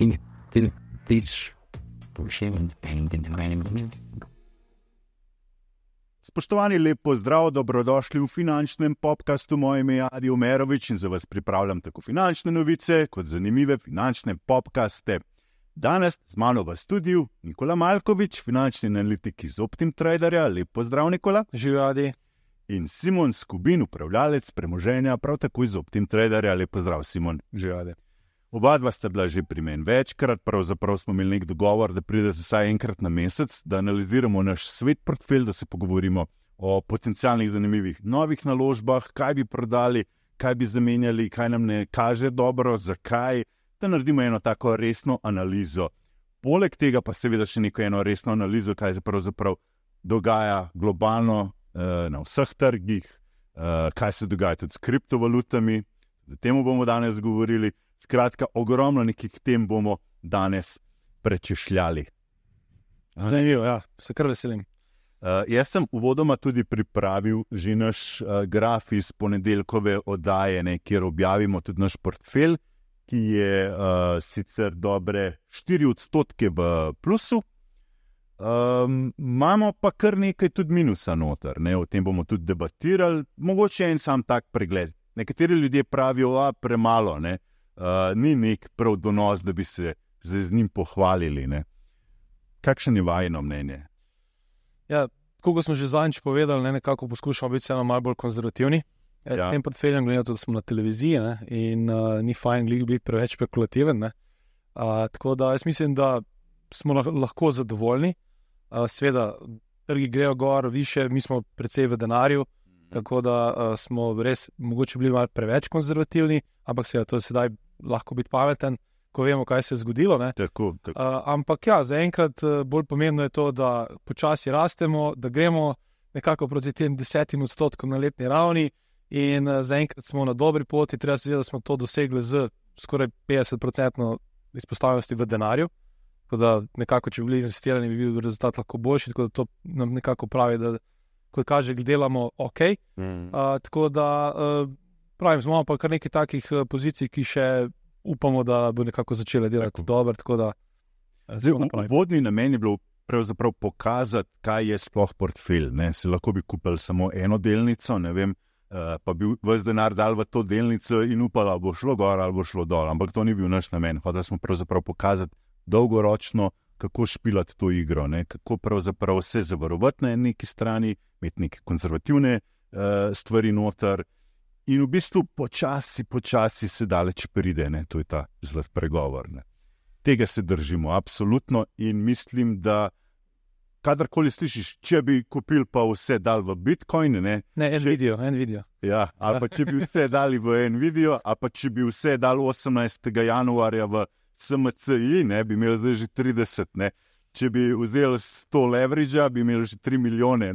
in in tič, še in in Spoštovani, lep pozdrav, dobrodošli v finančnem podkastu. Moje ime je Adi Omerovič in za vas pripravljam tako finančne novice kot zanimive finančne podkaste. Danes z mano v studiu Nikola Malkovič, finančni analitik iz Optim Traderja. Lep pozdrav, Nikola. Živadi. In Simon Skubin, upravljalec premoženja, prav tako iz Optim Traderja. Lep pozdrav, Simon. Živadi. Oba sta bila že pri meni večkrat, pravzaprav smo imeli nek dogovor, da pridete vsaj enkrat na mesec, da analiziramo naš svet portfelj, da se pogovorimo o potencialnih zanimivih novih naložbah, kaj bi prodali, kaj bi zamenjali, kaj nam ne kaže dobro, zakaj, da naredimo eno tako resno analizo. Poleg tega pa seveda še neko eno resno analizo, kaj se pravzaprav dogaja globalno eh, na vseh trgih, eh, kaj se dogaja tudi s kriptovalutami. O tem bomo danes govorili. Skratka, ogromno nekih tem bomo danes prečešljali. Zanimivo, ja, se kar veselim. Uh, jaz sem uvodoma tudi pripravil že naš uh, graf iz ponedeljkove oddaje, ne, kjer objavimo tudi naš portfelj, ki je uh, sicer dobre 4 odstotke v plusu. Um, imamo pa kar nekaj tudi minusa noter, ne, o tem bomo tudi debatirali, mogoče en sam tak pregled. Nekateri ljudje pravijo, da je premalo, ne, uh, ni nek prav donos, da bi se z njim pohvalili. Ne? Kakšno je vajno mnenje? Ja, kot smo že zadnjič povedali, ne, nekako poskušamo biti vseeno malo bolj konzervativni. Ja. S tem portfeljem, glede na to, da smo na televiziji ne, in uh, ni fajn biti preveč spekulativen. Uh, tako da jaz mislim, da smo lahko zadovoljni. Uh, Sveda, trgi grejo gor, više, mi smo precej v denarju, mhm. tako da uh, smo res mogoče bili malo preveč konzervativni, ampak seveda to je sedaj lahko biti pameten, ko vemo, kaj se je zgodilo. Tako, tako. Uh, ampak ja, zaenkrat uh, bolj pomembno je to, da počasi rastemo, da gremo nekako proti tem desetim odstotkom na letni ravni, in uh, zaenkrat smo na dobri poti. Treba se zavedati, da smo to dosegli z skoraj 50-odstotno izpostavljenosti v denarju. Tako da, nekako, če bi bili investirani, bi bil rezultat lahko boljši. Tako da to nam nekako pravi, da, kot kaže, delamo ok. Mm. Uh, tako da. Uh, Pravim, imamo pa kar nekaj takih uh, pozicij, ki še upamo, da bo nekako začele delati dobro. Uh, vodni namen je bil pravzaprav pokazati, kaj je sploh portfelj. Ne? Se lahko bi kupili samo eno delnico, vem, uh, pa bi vse denar dal v to delnico in upali, da bo šlo gor ali bo šlo dol. Ampak to ni bil naš namen. Hoteli smo pravzaprav pokazati dolgoročno, kako špilati to igro, ne? kako pravzaprav se zavarovati na neki strani, imeti neke konzervativne uh, stvari noter. In v bistvu počasi, počasi se daleč pride, ne? to je ta zelo pregovor. Ne? Tega se držimo, absolutno. In mislim, da kadarkoli slišiš, če bi kupil pa vse dal v Bitcoin. Ne, ne en če, video, en video. Ja, ali pa če bi vse dali v en video, ali pa če bi vse dal 18. januarja v SMCI, ne bi imel zdaj že 30. Ne? Če bi vzel 100 leverage, bi imel že 3 milijone.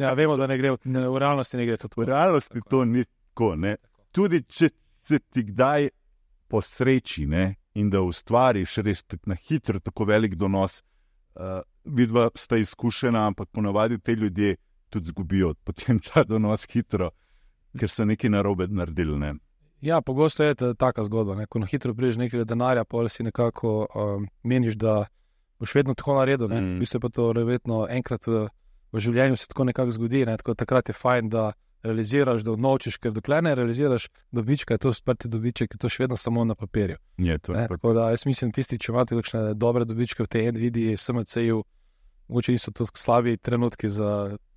ja, vemo, da ne gre, ne, v realnosti ne gre to tako. V realnosti Tako. to ni tako. Ne? Tudi če se ti kdaj posreči ne? in da ustvariš res na hitro tako velik donos, uh, vidva sta izkušena, ampak ponavadi te ljudje tudi zgubijo potem ta donos hitro, ker so nekaj narobe naredili. Ne? Ja, pogosto je ta taka zgodba. Ne? Ko na hitro priješ nekaj denarja, pa si nekako um, meniš, da boš vedno tako naredil. Mm. V bistvu pa to verjetno enkrat v, v življenju se tako nekako zgodi. Ne? Tako, takrat je fajn, da realiziraš, da odnočiš, ker dokler ne realiziraš dobička, je to sprti dobiček, je to še vedno samo na papirju. Je, to je tako da jaz mislim, tisti, če imate kakšne dobre dobičke v tej NVIDI, SMC-ju, mogoče niso to slabi trenutki za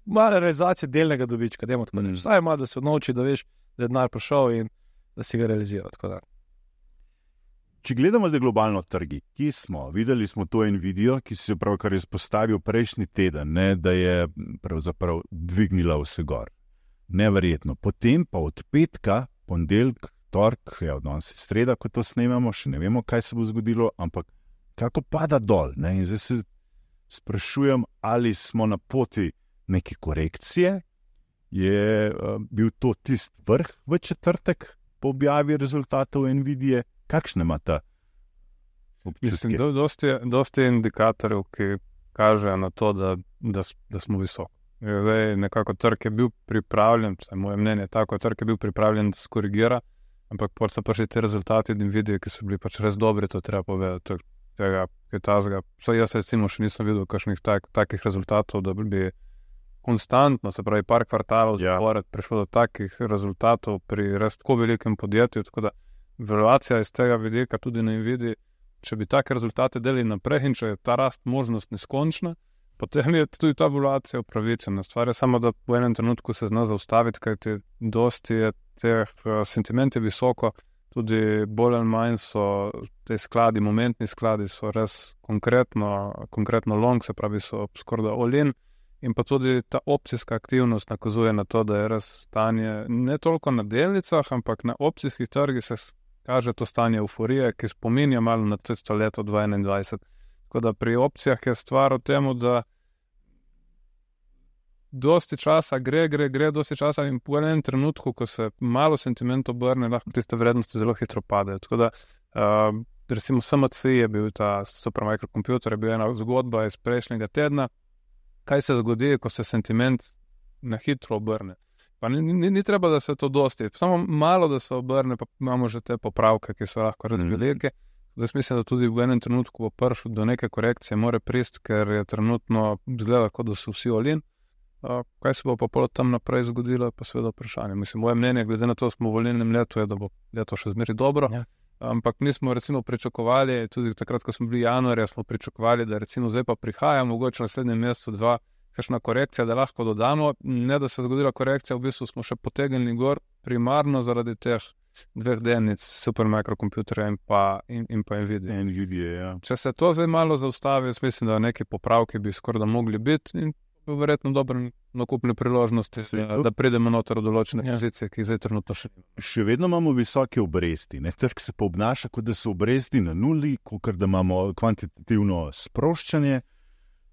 malo realizacije delnega dobička. Mm. Vsaj ima, da se odnoči, da veš, da je denar prišel in da si ga realizira. Če gledamo zdaj globalno trgi, ki smo videli, smo to en video, ki se je pravkar izpostavil prejšnji teden, ne, da je pravzaprav dvignila vse gor neverjetno. Potem pa od petka, ponedeljek, torek, ja, danes je sreda, ko to snemamo, še ne vemo, kaj se bo zgodilo, ampak kako pada dol. Ne? In zdaj se sprašujem, ali smo na poti neke korekcije. Je uh, bil to tisti vrh v četrtek po objavi rezultatov NVIDIA, kakšne ima ta? Mislim, da je dosti indikatorjev, ki kažejo na to, da, da, da smo visoko. Zdaj, nekako trg je bil pripravljen, vsaj moje mnenje je tako, trg je bil pripravljen, da se korigira ampak pa so prišli ti rezultati in vidi, ki so bili pač res dobri, to treba povedati. Tega, kaj tazga. So jaz recimo še nisem videl kakšnih tak, takih rezultatov, da bi konstantno, se pravi, par kvartalov ja. zapored prišlo do takih rezultatov pri res tako velikem podjetju. Tako da evaluacija iz tega vidika tudi ne vidi, če bi take rezultate delili naprej in če je ta rast možnost neskončna, potem je tudi ta evaluacija upravičena. Stvar je samo, da v enem trenutku se zna zaustaviti, kajti dosti je teh uh, sentimentov visoko, tudi bolj ali manj so te skladi, momentni skladi, so res konkretno, konkretno long, se pravi, so skoraj da olin. In pa tudi ta opcijska aktivnost nakazuje na to, da je res stanje ne toliko na delnicah, ampak na opcijskih trgih se kaže to stanje euforije, ki spominja malo na tisto leto 2021. Tako da pri opcijah je stvar v tem, da dosti časa gre, gre, gre, dosti časa in po enem trenutku, ko se malo sentiment obrne, lahko tiste vrednosti zelo hitro padejo. Tako da, uh, recimo, SMC je bil ta supermikrokomputer, je bil ena zgodba iz prejšnjega tedna. Kaj se zgodi, ko se sentiment na hitro obrne? Pa ni, ni, ni treba, da se to dosti, samo malo, da se obrne, pa imamo že te popravke, ki so lahko res mhm. velike. Mm. Zdaj mislim, da tudi v enem trenutku bo prišel do neke korekcije, mora prist, ker je trenutno zgleda, kot da so vsi olin. Kaj se bo pa pol tam naprej zgodilo, pa seveda vprašanje. Mislim, moje mnenje, glede na to, da smo v volilnem letu, je, da bo leto še zmeri dobro. Ja. Ampak mi smo recimo pričakovali, tudi takrat, ko smo bili januarja, smo pričakovali, da recimo zdaj pa prihaja, mogoče naslednjem mesecu dva, kakšna korekcija, da lahko dodamo. Ne, da se je zgodila korekcija, v bistvu smo še potegnili gor, primarno zaradi teh dveh delnic, supermikrokomputerja in pa, in, in pa Nvidia. Nvidia ja. Če se to zdaj malo zaustavi, mislim, da neki popravki bi skoraj da mogli biti in verjetno dobre nakupne priložnosti, da, da pridemo noter v določene ja. pozicije, ki jih zdaj trenutno še imamo. Še vedno imamo visoke obresti, ne? trg se pa obnaša, kot da so obresti na nuli, kot da imamo kvantitativno sproščanje.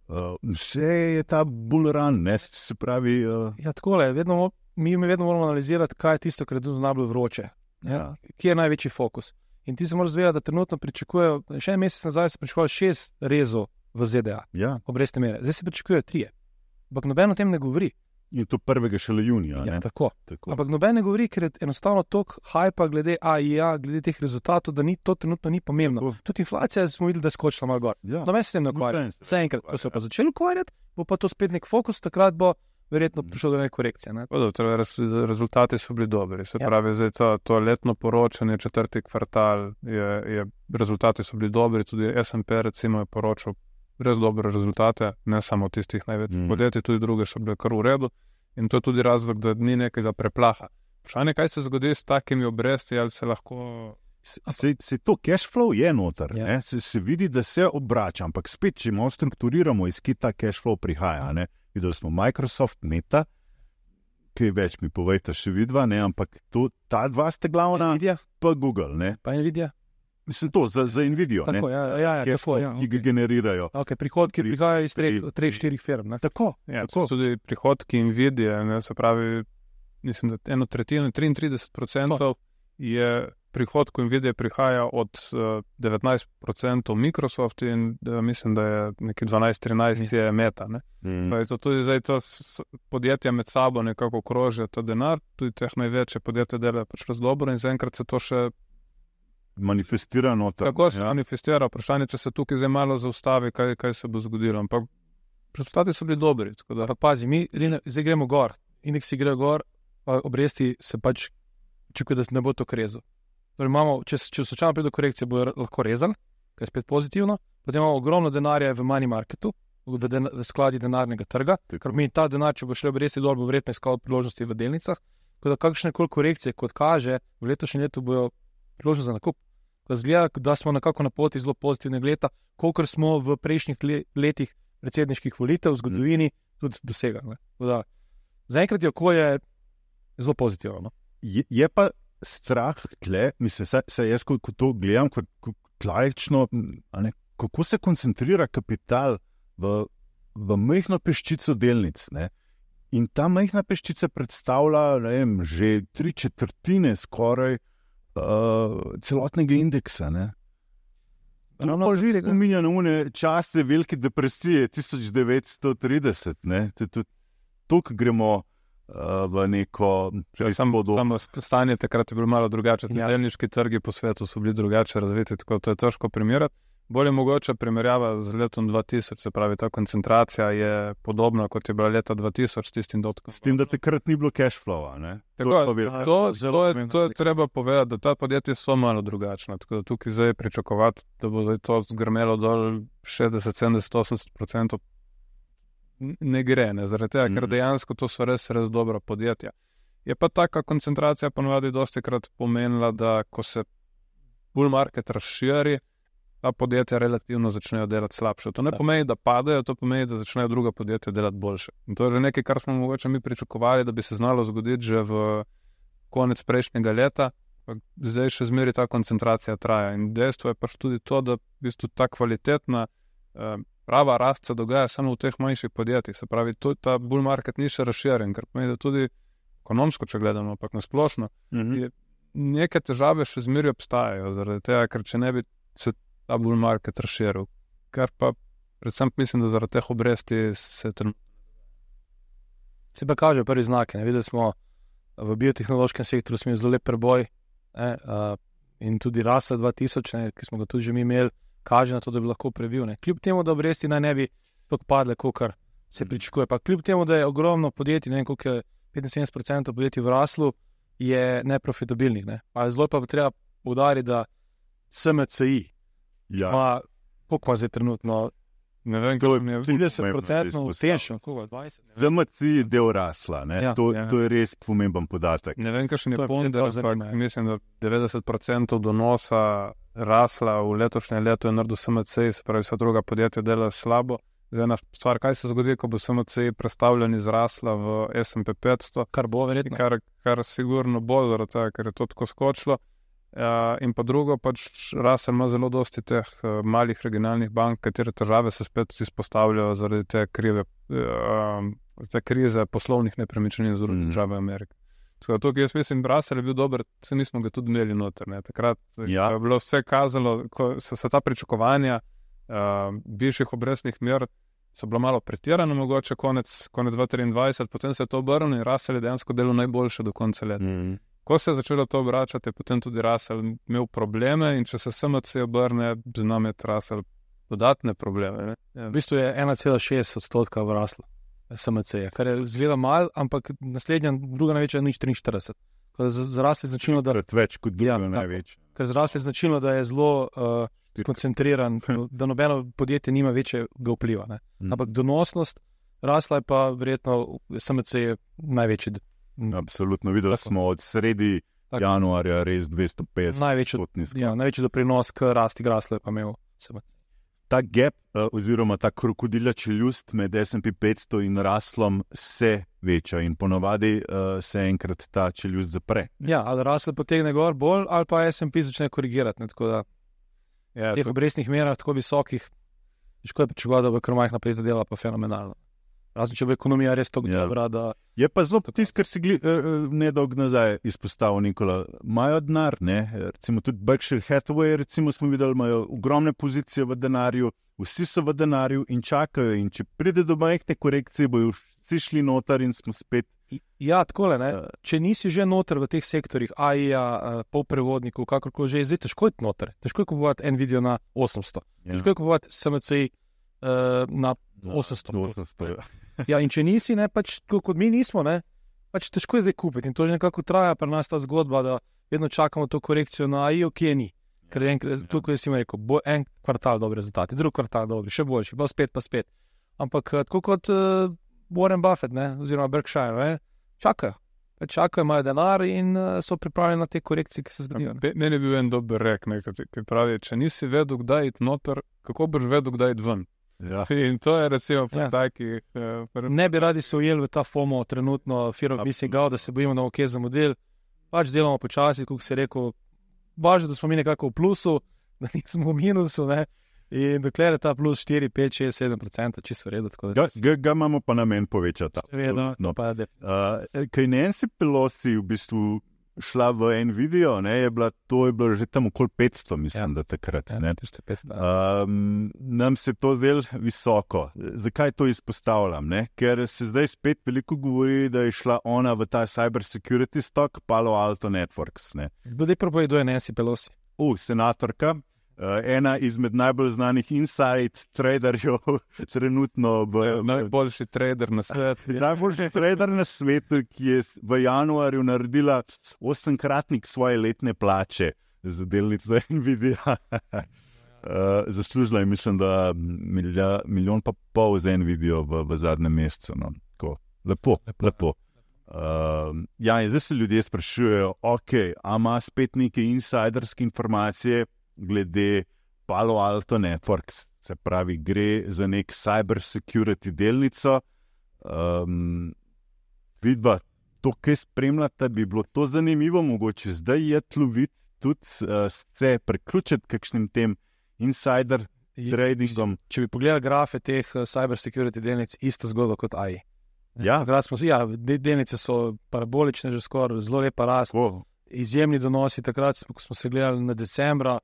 Uh, vse je ta bulran, ne se pravi. Uh... Ja, tako je, vedno, mi vedno moramo analizirati, kaj je tisto, kar je najbolj vroče, ja. kje je največji fokus. In ti se moraš zavedati, da trenutno pričakujejo, še en mesec nazaj so pričakovali šest rezov v ZDA, ja. obrestne mere, zdaj se pričakujejo tri ampak noben o tem ne govori. In to prvega šele junija. Ja, tako. tako. Ampak noben ne govori, ker je enostavno tok hajpa glede AI, glede teh rezultatov, da ni to trenutno ni pomembno. Tako. Tudi inflacija smo videli, da je skočila malo gor. Ja. No, me se tem ne ukvarja. Vse enkrat, ko se pa ja. začeli ukvarjati, bo pa to spet nek fokus, takrat bo verjetno mm. prišlo do neke korekcije. Ne? Dobro, torej rezultati so bili dobri. Se ja. pravi, zdaj to, to letno poročanje, četrti kvartal, je, je, rezultati so bili dobri, tudi SMP recimo je poročal res dobre rezultate, ne samo tistih največjih mm. podjetij, tudi druge so bile kar v redu. In to je tudi razlog, da ni nekega preplaha. Vprašanje, kaj se zgodi s takimi obresti, ali se lahko. Se, se to cash flow je noter, ja. se, se vidi, da se obrača, ampak spet, če malo strukturiramo, iz kje ta cash flow prihaja. Ne? Videli smo Microsoft, Meta, kaj več mi povejte, še vidva, ne? ampak to, ta dva ste glavna, Nvidia. pa Google. Ne? Pa Nvidia. Mislim, to za, za Nvidijo, tako, ja, ja, ja, tako, ja, ki okay. ga generirajo. Okay, prihodki pri, prihajajo iz treh, treh štirih firm. Tako, ja, tako. Tudi prihodki Nvidije, ne, se pravi, mislim, da eno tretjino, 33% je prihodkov Nvidije prihaja od uh, eh, 19% Microsoft in da, mislim, da je nekje 12-13% je meta. Mm. Tudi zdaj to podjetja med sabo nekako krožijo ta denar, tudi teh največje podjetje dela pač res dobro in zaenkrat se to še manifestira noter. Tako se ja. manifestira, vprašanje, če se tukaj zdaj malo zaustavi, kaj, kaj se bo zgodilo. Ampak rezultati so bili dobri. Da... Pazi, mi zdaj gremo gor, indeksi grejo gor, obresti se pač čekajo, da ne bo to krezo. Torej imamo, če če slučajno pride do korekcije, bo lahko rezan, kar je spet pozitivno. Potem imamo ogromno denarja v money marketu, v, den, v skladi denarnega trga, ker mi ta denar, če bo šel obresti dol, bo verjetno iskal priložnosti v delnicah. Tako da kakšne koli korekcije, kot kaže, v letošnjem letu bojo priložnost za nakup. Zgleda, da smo nekako na poti zelo pozitivnega leta, kot smo v prejšnjih letih predsedniških volitev v zgodovini tudi dosegali. Zaenkrat je okolje zelo pozitivno. No? Je, je pa strah, tle, mislim, se, se jaz kot to gledam, kot, kot lajčno, kako se koncentrira kapital v, v majhno peščico delnic. Ne? In ta majhna peščica predstavlja vem, že tri četrtine skoraj uh, celotnega indeksa. Ne? No, no, že spominja na une čase velike depresije 1930. Tukaj gremo uh, uh, v neko samo podobno. Stanje takrat je bilo malo drugače. Ja. Delniški trgi po svetu so bili drugače razviti, tako da je težko primerjati. Bolje mogoče primerjava z letom 2000, se pravi, ta koncentracija je podobna kot je bila leta 2000 s tistim dotkom. S tem, da takrat ni bilo cash flow. To, to, to, to, je, to je treba povedati, da ta podjetja so malo drugačna. Tako da tukaj zdaj pričakovati, da bo zdaj to zgrmelo dol 60, 70, 80 odstotkov ne gre, ne, zaradi tega, ker mhm. dejansko to so res, res dobra podjetja. Je pa taka koncentracija ponovadi dosti krat pomenila, da ko se bull market razširi, ta podjetja relativno začnejo delati slabše. To ne tak. pomeni, da padajo, to pomeni, da začnejo druga podjetja delati boljše. In to je že nekaj, kar smo mogoče mi pričakovali, da bi se znalo zgoditi že v konec prejšnjega leta. Zdaj še zmeraj ta koncentracija traja. In dejstvo je pač tudi to, da v bistvu ta kvalitetna eh, prava rast se dogaja samo v teh manjših podjetjih. Se pravi, tudi ta bull market ni še razširjen, ker pomeni, da tudi ekonomsko, če gledamo, ampak na splošno, uh mhm. -huh. neke težave še zmeraj obstajajo, zaradi tega, ker če ne bi se ta bull market razširil, kar pa predvsem mislim, da zaradi teh obresti se trenutno. Se pa kaže prvi znak. Videli smo v biotehnološkem sektorju, smo zelo lep preboj ne, uh, in tudi rasa 2000, ne, ki smo ga tudi že imeli kaže na to, da bi lahko previl. Ne. Kljub temu, da obresti naj ne bi tako padle, kot se mhm. pričakuje. Pa kljub temu, da je ogromno podjetij, ne vem, koliko je 75% podjetij v raslu, je neprofitabilnih. Ne. Zelo pa treba poudariti, da SMCI ja. ima, koliko ima zdaj trenutno. Ne vem, kako je 30% vsešnjo, kako je 20%. ZMC je del rasla, ja, to, ja. to je res pomemben podatek. Ne vem, kakšen je ponder, ampak mislim, da 90% donosa rasla v letošnjem letu, je naredil SMC, se pravi, vsa druga podjetja delajo slabo. Zdaj, ena stvar, kaj se zgodi, ko bo SMC predstavljen iz rasla v SP 500, kar bo verjetno. Kar, kar sigurno bo, zaradi tega, ker je to tako skočilo. Uh, in pa drugo, pač rasel ima zelo dosti teh uh, malih regionalnih bank, katere težave se spet izpostavljajo zaradi te, krive, uh, te krize poslovnih nepremičnin v Združenih mm. državah Amerike. To, ki jaz mislim, Brasel je bil dober, se nismo ga tudi imeli noter. Ne. Takrat ja. je bilo vse kazalo, ko so se ta pričakovanja uh, višjih obrestnih mer. So bila malo pretirana, mogoče konec, konec 2023, potem se je to obrnilo in Rasel je dejansko delal najboljše do konca leta. Mm. Ko se je začelo to obračati, je potem tudi Rasel imel probleme in če se SMC obrne, z nami je Rasel dodatne probleme. Ja. V bistvu je 1,6 odstotka v Raslu. SMC, -ja, kar je zelo malo, ampak naslednja, druga največja, nič 43. Zrasli značilno, da je več kot druga ja, največja. Ker zrasli značilno, da je zelo uh, skoncentriran, da nobeno podjetje nima večjega vpliva. Mm. Ampak donosnost rasla je pa verjetno SMC je največji. Absolutno, videli Tako. smo od sredi Tako. januarja res 250. Največji, ja, največji doprinos k rasti grasla je pa imel SMC ta gap, uh, oziroma ta krokodilja čeljust med SP 500 in raslom se veča in ponovadi uh, se enkrat ta čeljust zapre. Ja, ali rasel potegne gor bolj, ali pa SP začne korigirati. Ne, tako da ja, teh obrestnih merah, tako visokih, težko je pričakovati, da bo kar majhna pet zadeva, pa fenomenalno. Razen če bo ekonomija res tako ja. dobra. Da... Je pa zelo tisto, kar si uh, nedolgo nazaj izpostavil, Nikola. Imajo denar, ne? recimo tudi Berkshire Hathaway, recimo smo videli, imajo ogromne pozicije v denarju, vsi so v denarju in čakajo. In če pride do majhne korekcije, bojo vsi šli noter in smo spet. Ja, tako je. Uh, če nisi že noter v teh sektorjih, AI, uh, polprevodnikov, kakorkoli že, zdaj težko je noter. Težko je kupovati en video na 800, ja. težko je kupovati SMC uh, na 800. Na 800 ja. Ja, in če nisi, ne, pač kot mi nismo, ne, pač težko je zdaj kupiti. In to že nekako traja pri nas ta zgodba, da vedno čakamo to korekcijo na AI, ok, ni. Ker je enkrat, ja. tukaj si rekel, bo en kvartal dobre rezultate, drugi kvartal dobri, še boljši, pa spet, pa spet. Ampak eh, tako kot uh, Warren Buffett, ne, oziroma Berkshire, ne, čakajo. Čakajo, imajo denar in uh, so pripravljeni na te korekcije, ki se zgodijo. Meni je bil en dober rek, ki pravi: če nisi vedel, kdaj iti noter, kako boš vedel, kdaj iti ven. Ja. In to je, recimo, ja. taki. Uh, ne bi radi se ujeli v ta FOMO, trenutno, mislim, ga, da se bojimo, da bomo kje za model. Pač delamo počasi, kot se je rekel. Važno, da smo mi nekako v plusu, da nismo v minusu. Ne? In dokler je ta plus 4, 5, 6, 7 procent, čisto redo. Ga, ga, ga imamo pa namen povečati. Vedno, no. pa je. Uh, kaj ne en si pelosi v bistvu šla v en video, ne, je bila, to je bilo že tam okoli 500, mislim, ja. da takrat. Ja, ne. 500. Um, nam se to zdelo visoko. Zakaj to izpostavljam? Ne? Ker se zdaj spet veliko govori, da je šla ona v ta cybersecurity stock, Palo Alto Networks. Kdo je propoveduje Nancy Pelosi? U, senatorka. Uh, ena izmed najbolj znanih inside traderjev, trenutno v ja, najboljši trader na svetu. najboljši trader na svetu, ki je v januarju naredila osemkratnik svoje letne plače za delnico Nvidia. uh, zaslužila je, mislim, da milja, milijon pa pol za Nvidia v, v zadnjem mesecu. No. Lepo, lepo. lepo. Uh, ja, zdaj se ljudje sprašujejo, ok, ali ima spet neke insiderske informacije glede Palo Alto Networks, se pravi, gre za nek cybersecurity delnico. Um, vidva, to, kaj spremljate, bi bilo to zanimivo, mogoče zdaj je tlovit tudi uh, se priključiti kakšnim tem insider tradingom. Če bi pogledali grafe teh uh, cybersecurity delnic, ista zgodba kot AI. Ja. Smo, ja, delnice so parabolične, že skoraj zelo lepa rast. Oh. Izjemni donosi. Takrat, ko smo se gledali na decembra,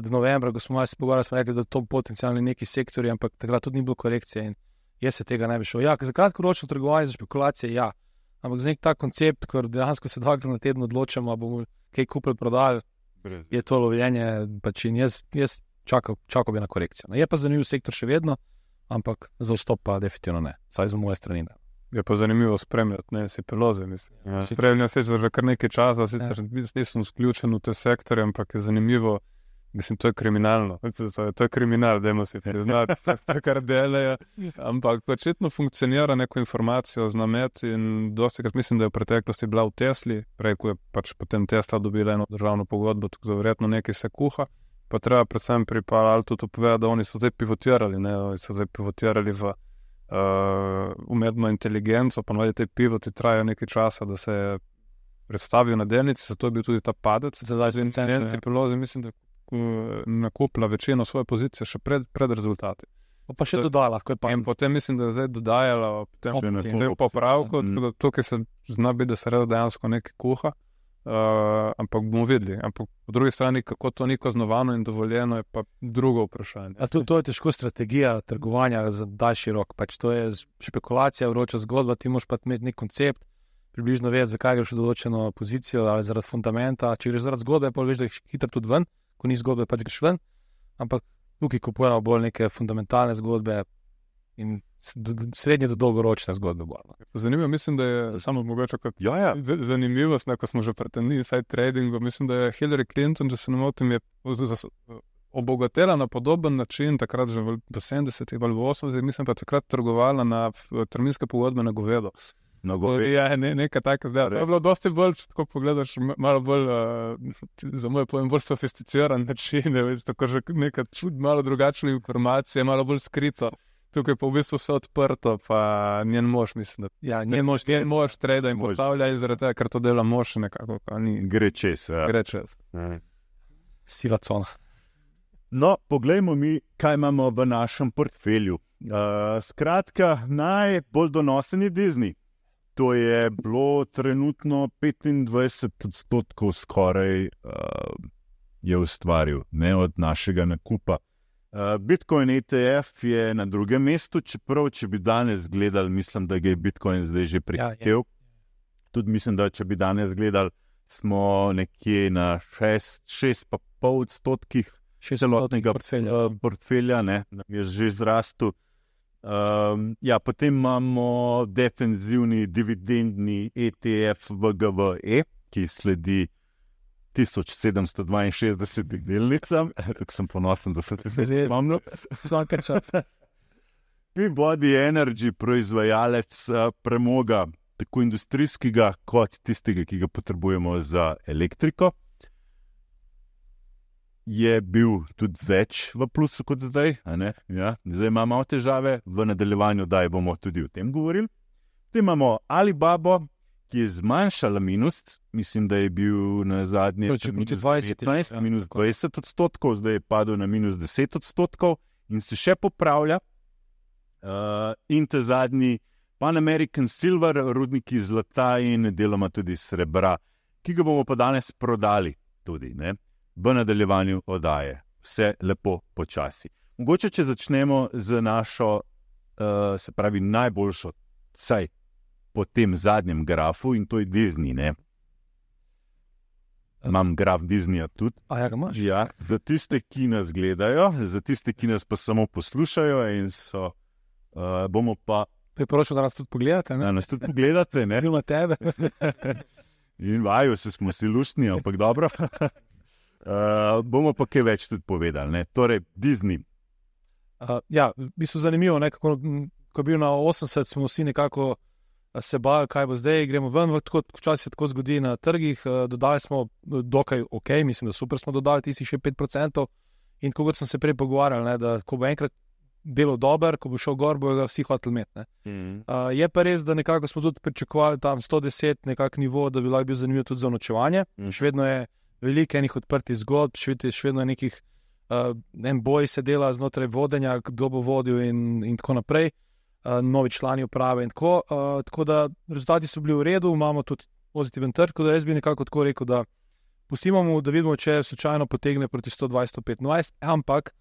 do novembra, ko smo se pogovarjali, smo rekli, da to potencialni neki sektori, ampak takrat tudi ni bilo korekcije in jaz se tega ne bi šel. Ja, za kratkoročno trgovanje, za špekulacije, ja. Ampak za nek ta koncept, ko dejansko se dvakrat na teden odločamo, ali bomo kaj kupili, prodali, Brez. je to lovljenje. Pač jaz jaz čakal, čakal bi na korekcijo. No, je pa zanimiv sektor še vedno, ampak za vstop pa definitivno ne, saj z moje strani. Ne. Je pa zanimivo spremljati, ne si peloze. Ja. Spremljam se že kar nekaj časa, sicer ja. nisem vključen v te sektore, ampak je zanimivo. Mislim, to je kriminalno. To je, to je kriminal, da se priznati, to, kar delajo. Ampak očitno funkcionira neko informacijo z namet. In dosti krat mislim, da je v preteklosti bila v Tesli, prej ko je pač potem Tesla dobila eno državno pogodbo, tako da verjetno nekaj se kuha. Pa treba predvsem pri Palaltu to povedati, da oni so zdaj pivotirali, ne? oni so zdaj pivotirali v uh, umetno inteligenco, pa naj te pivoti trajajo nekaj časa, da se predstavijo na delnici, zato je bil tudi ta padec. Zdaj, zdaj, zdaj, zdaj, zdaj, zdaj, mislim, da nakupila večino svoje pozicije še pred, pred rezultati. Pa še dodala, lahko je pa. In potem mislim, da je zdaj dodajala v popravku, mm. tukaj se zna biti, da se res dejansko nekaj kuha. Uh, ampak bomo videli. Ampak po drugi strani, kako to ni kaznovano in dovoljeno, je pa drugo vprašanje. To, to je težko strategija trgovanja za daljši rok. Pač to je špekulacija, vroča zgodba. Ti moraš pa imeti nek koncept, približno vedeti, zakaj greš v določeno pozicijo ali zaradi fundamenta. Če greš zaradi zgodbe, pa veš, da jih hitro tudi ven ko ni zgodbe, pač greš ven. Ampak tukaj kupujemo bolj neke fundamentalne zgodbe in srednje do dolgoročne zgodbe. Bolj, no. Zanimivo, mislim, da je samo mogoče kot ja, ja. zanimivost, ko smo že pretenili inside tradingu. Mislim, da je Hillary Clinton, če se ne motim, je obogatela na podoben način, takrat že v 70-ih ali 80-ih, mislim pa takrat trgovala na terminske pogodbe na govedo. Ja, ne, nekaj takega zdaj. To je bilo dosti bolj, če tako pogledaš, malo bolj, uh, za moj pojem, bolj sofisticiran način, ne, veš, tako že nekaj čud, malo drugačne informacije, malo bolj skrito. Tukaj pa v bistvu vse odprto, pa njen mož, mislim, da ja, njen mož, njen mož trade in postavlja in zaradi tega, ker to dela mož nekako. Ni... Gre čez. Ja. Gre čez. Ja. Sila cona. No, poglejmo mi, kaj imamo v našem portfelju. Uh, skratka, najbolj donosen je Disney. To je bilo trenutno 25 odstotkov, skoraj uh, je ustvaril ne, od našega nakupa. Uh, Bitcoin ETF je na drugem mestu, čeprav, če bi danes gledali, mislim, da je Bitcoin zdaj že prihajal. Ja, Tudi mislim, da če bi danes gledali, smo nekje na 6,5 odstotkih celotnega portfelja, uh, portfelja ne, je že zrastel. Um, ja, potem imamo defenzivni dividendni ETF VGVE, ki sledi 1762 delnicam. Tako sem ponosen, da se tega res spomnim. Vsak čas. Body Energy, proizvajalec uh, premoga, tako industrijskega, kot tistega, ki ga potrebujemo za elektriko je bil tudi več v plusu kot zdaj. Ja, zdaj imamo malo težave, v nadaljevanju, da bomo tudi o tem govorili. Potem imamo Alibaba, ki je zmanjšala minus, mislim, da je bil na zadnji minus 20, 15, ja, minus 20 odstotkov, zdaj je padel na minus 10 odstotkov in se še popravlja. Uh, in te zadnji, Pan American Silver, rudniki zlata in deloma tudi srebra, ki ga bomo pa danes prodali tudi ne? V nadaljevanju oddaje. Vse lepo počasi. Mogoče, če začnemo z našo, uh, se pravi, najboljšo, vsaj po tem zadnjem grafu in to je Disney. Ne? Imam graf Disneyja tudi. Ja, ja, za tiste, ki nas gledajo, za tiste, ki nas pa samo poslušajo, in so, uh, bomo pa. Priporočam, da nas tudi pogledate. Da nas tudi pogledate, ne samo tebe. in vajo, se smo si luštni, ampak dobro. Uh, bomo pa kaj več tudi povedali. Ne? Torej, Disney. Uh, ja, v bistvu zanimivo, ne? kako ko je bil na 80, smo vsi nekako se bali, kaj bo zdaj, gremo ven, tako včasih se tako zgodi na trgih. Dodali smo dokaj ok, mislim, da super smo dodali tisti še 5%. In kot sem se prej pogovarjal, ne, da ko bo enkrat delo dober, ko bo šel gor, bo ga vsi hoteli imeti. Mm. Uh, je pa res, da nekako smo tudi pričakovali tam 110 nekak nivo, da bi lahko bil zanimiv tudi za nočevanje. Mm. Še vedno je veliko enih odprtih zgodb, še vedno je nekih uh, en boj se dela znotraj vodenja, kdo bo vodil in, in tako naprej. Uh, novi člani uprave in tako. Uh, tako da rezultati so bili v redu, imamo tudi pozitiven trg. Tako da jaz bi nekako tako rekel, da pustimo mu, da vidimo, če slučajno potegne proti 120-125, ampak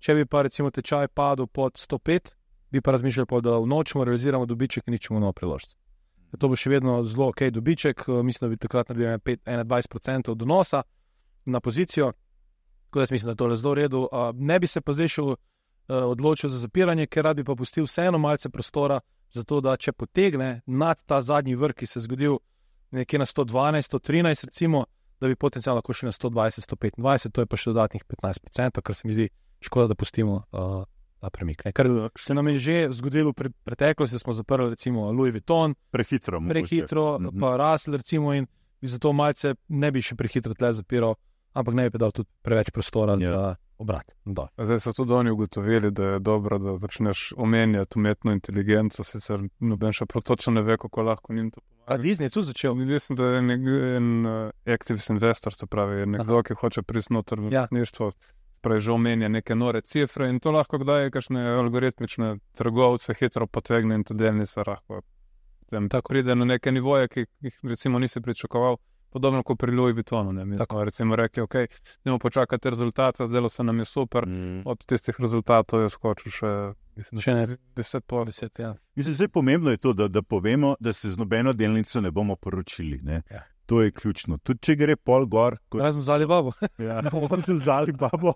če bi pa recimo tečaj padel pod 105, bi pa razmišljali, pa, da v nočemo realiziramo dobiček in ničemo novo priložnost. To bo še vedno zelo ok dobiček, mislim, da bi takrat naredili 21% donosa na pozicijo. Tako da mislim, da je to zelo v redu. Ne bi se pa zdaj še odločil za zapiranje, ker rad bi pa pustil vseeno malce prostora, zato da če potegne nad ta zadnji vrh, ki se je zgodil nekje na 112, 113, recimo, da bi potencialno lahko šli na 120, 125, to je pa še dodatnih 15%, kar se mi zdi škoda, da pustimo. Uh, Premik, Ker se nam je že zgodilo v preteklosti, da smo zaprli, recimo, Louis Vuitton, prehitro, prehitro pa rasli, recimo, in zato malce ne bi še prehitro tle zapiral, ampak ne bi dal tudi preveč prostora ja. za obrat. Do. Zdaj so tudi oni ugotovili, da je dobro, da začneš omenjati umetno inteligenco, sicer noben še protočno ne ve, kako lahko njim to pomaga. A Disney je tudi začel? Mislim, da je nek, en uh, activist investor, se pravi, nekdo, Aha. ki hoče prisnotriti v ja. Pravi, že omenja neke nore cifre in to lahko kdaj kakšne algoritmične trgovce hitro potegne in to delnice lahko. Tako pride na neke nivoje, ki jih recimo nisi pričakoval podobno kot pri Louis Vuittonu. Ne, tako recimo rekli, ok, ne bomo počakati rezultate, zdelo se nam je super, mm. od tistih rezultatov je skočil še. Mislim, še ne, deset po deset. Ja. Mislim, zelo pomembno je to, da, da povemo, da se z nobeno delnico ne bomo poročili. Ne? Ja. To je ključno. Tudi če gre pol gor. Kot... Jaz sem zali babo. Ja, sem zali babo.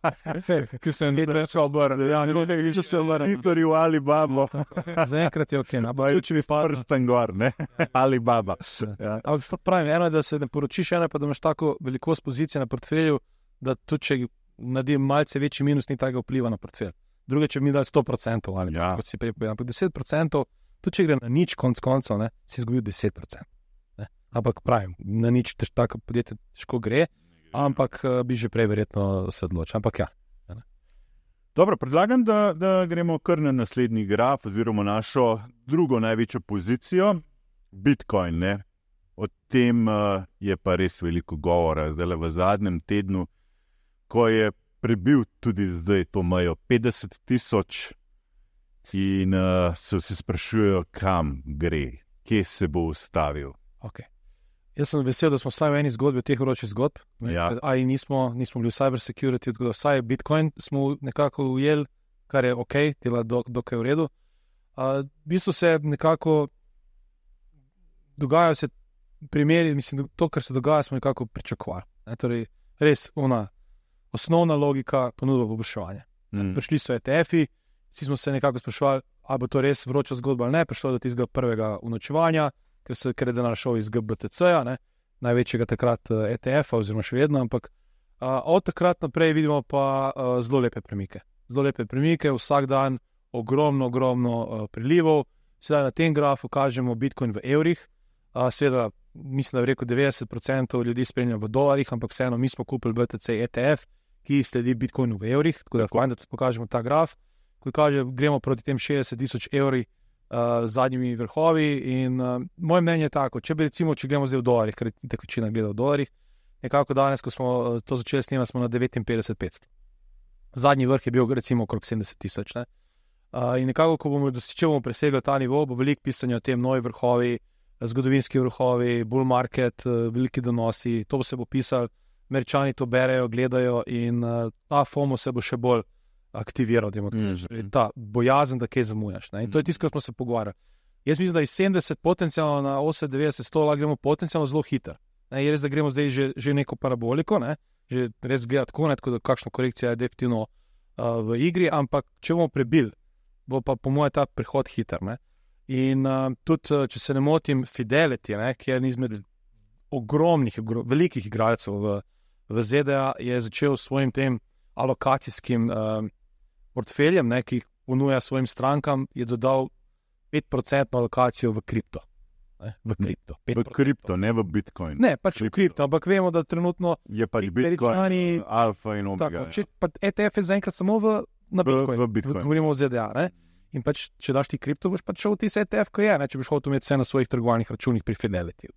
Ki sem jih rekel, obrnil. Ja, ne vem, če se obrnil. Vitor je ali babo. Zaenkrat je ok. Na boju, če mi prsten gor, ne? Ali baba. Ja. Pravim, eno je, da se ne poročiš, eno je pa, da imaš tako velikost pozicije na portfelju, da tudi če naredi malce večji minus, ni tega vpliva na portfelj. Druge, če mi da 100% ali ja. kot si prej povedal, ampak 10%, tudi če gre na nič, konc koncev, si izgubil 10% ampak pravim, na nič tako podjetje težko gre, ampak uh, bi že prej verjetno se odločil. Ampak ja. Dobro, predlagam, da, da gremo kar na naslednji graf, oziroma našo drugo največjo pozicijo, Bitcoin. Ne? O tem uh, je pa res veliko govora, zdaj le v zadnjem tednu, ko je prebil tudi zdaj to mejo 50 tisoč, in uh, se vsi sprašujejo, kam gre, kje se bo ustavil. Okay. Jaz sem vesel, da smo vsaj v eni zgodbi, teh vročih zgodb. Ja. Ali nismo, nismo bili v cybersecurity, tako da vsaj Bitcoin smo nekako ujeli, kar je ok, dela dokaj v redu. Uh, v bistvu se nekako dogajajo se primeri, mislim, to, kar se dogaja, smo nekako pričakovali. Ne? Torej, res ona osnovna logika ponudba poboljševanja. Mm. Prišli so ETF-ji, vsi smo se nekako sprašvali, ali bo to res vroča zgodba ali ne, prišlo do tistega prvega unočevanja ker, se, je denar šel iz GBTC-ja, največjega takrat ETF-a, eh, e oziroma še vedno. Ampak a, od takrat naprej vidimo pa a, zelo lepe premike. Zelo lepe premike, vsak dan ogromno, ogromno a, prilivov. Sedaj na tem grafu kažemo Bitcoin v evrih. A, seveda, mislim, da je rekel 90% ljudi spremlja v dolarjih, ampak vseeno mi smo kupili BTC ETF, ki sledi Bitcoinu v evrih. Tako da, da tudi pokažemo ta graf. Ko kaže, gremo proti tem 60 tisoč evrih uh, zadnjimi vrhovi. In, uh, moje mnenje je tako, če bi recimo, če gremo zdaj v dolarjih, ker je tako večina gleda v dolarjih, nekako danes, ko smo uh, to začeli snemati, smo na 59,500. Zadnji vrh je bil recimo okrog 70 tisoč. Uh, in nekako, ko bomo, bomo presegli ta nivo, bo veliko pisanja o tem, novi vrhovi, zgodovinski vrhovi, bull market, uh, veliki donosi, to se bo pisal, američani to berejo, gledajo in uh, ta FOMO se bo še bolj aktiviral, da mm. ta bojazen, da kaj zamujaš. Ne? In to je tisto, kar smo se pogovarjali. Jaz mislim, da iz 70 potencialno na 98, 100 lahko gremo potencialno zelo hitro. Je res, da gremo zdaj že, že neko paraboliko, ne? že res gledati tako, tako da kakšna korekcija je definitivno uh, v igri, ampak če bomo prebili, bo pa po mojem ta prehod hiter. Ne? In uh, tudi, če se ne motim, Fidelity, ne, ki je en izmed ogromnih, ogrom, velikih igralcev v, v ZDA, je začel s svojim tem alokacijskim uh, portfeljem, ne, ki jih ponuja svojim strankam, je dodal 5% alokacijo v kripto. Ne, v kripto, v kripto, ne v Bitcoin. Ne, pač kripto. v kripto, ampak vemo, da trenutno je pač Bitcoin, alfa in omega. Tako, če, pa ETF je zaenkrat samo v, na Bitcoin. V, v Bitcoin. Govorimo o ZDA. Ne? In pač, če daš ti kripto, boš pač šel v ti ETF, ko je, ne? če boš hotel imeti vse na svojih trgovalnih računih pri Fidelity.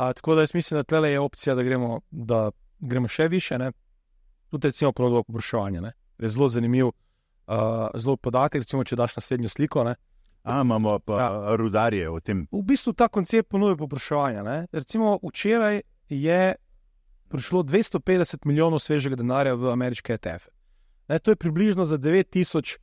A, tako da jaz mislim, da tle je opcija, da gremo, da gremo še više. Ne? Tudi recimo podobno popraševanje. Je zelo zanimiv, uh, zelo podatek. Recimo, če daš naslednjo sliko. Ne? A, imamo pa ja. rudarje o tem. V bistvu ta koncept ponuja popraševanje. Recimo včeraj je prišlo 250 milijonov svežega denarja v ameriške ETF. Ne, to je približno za 9000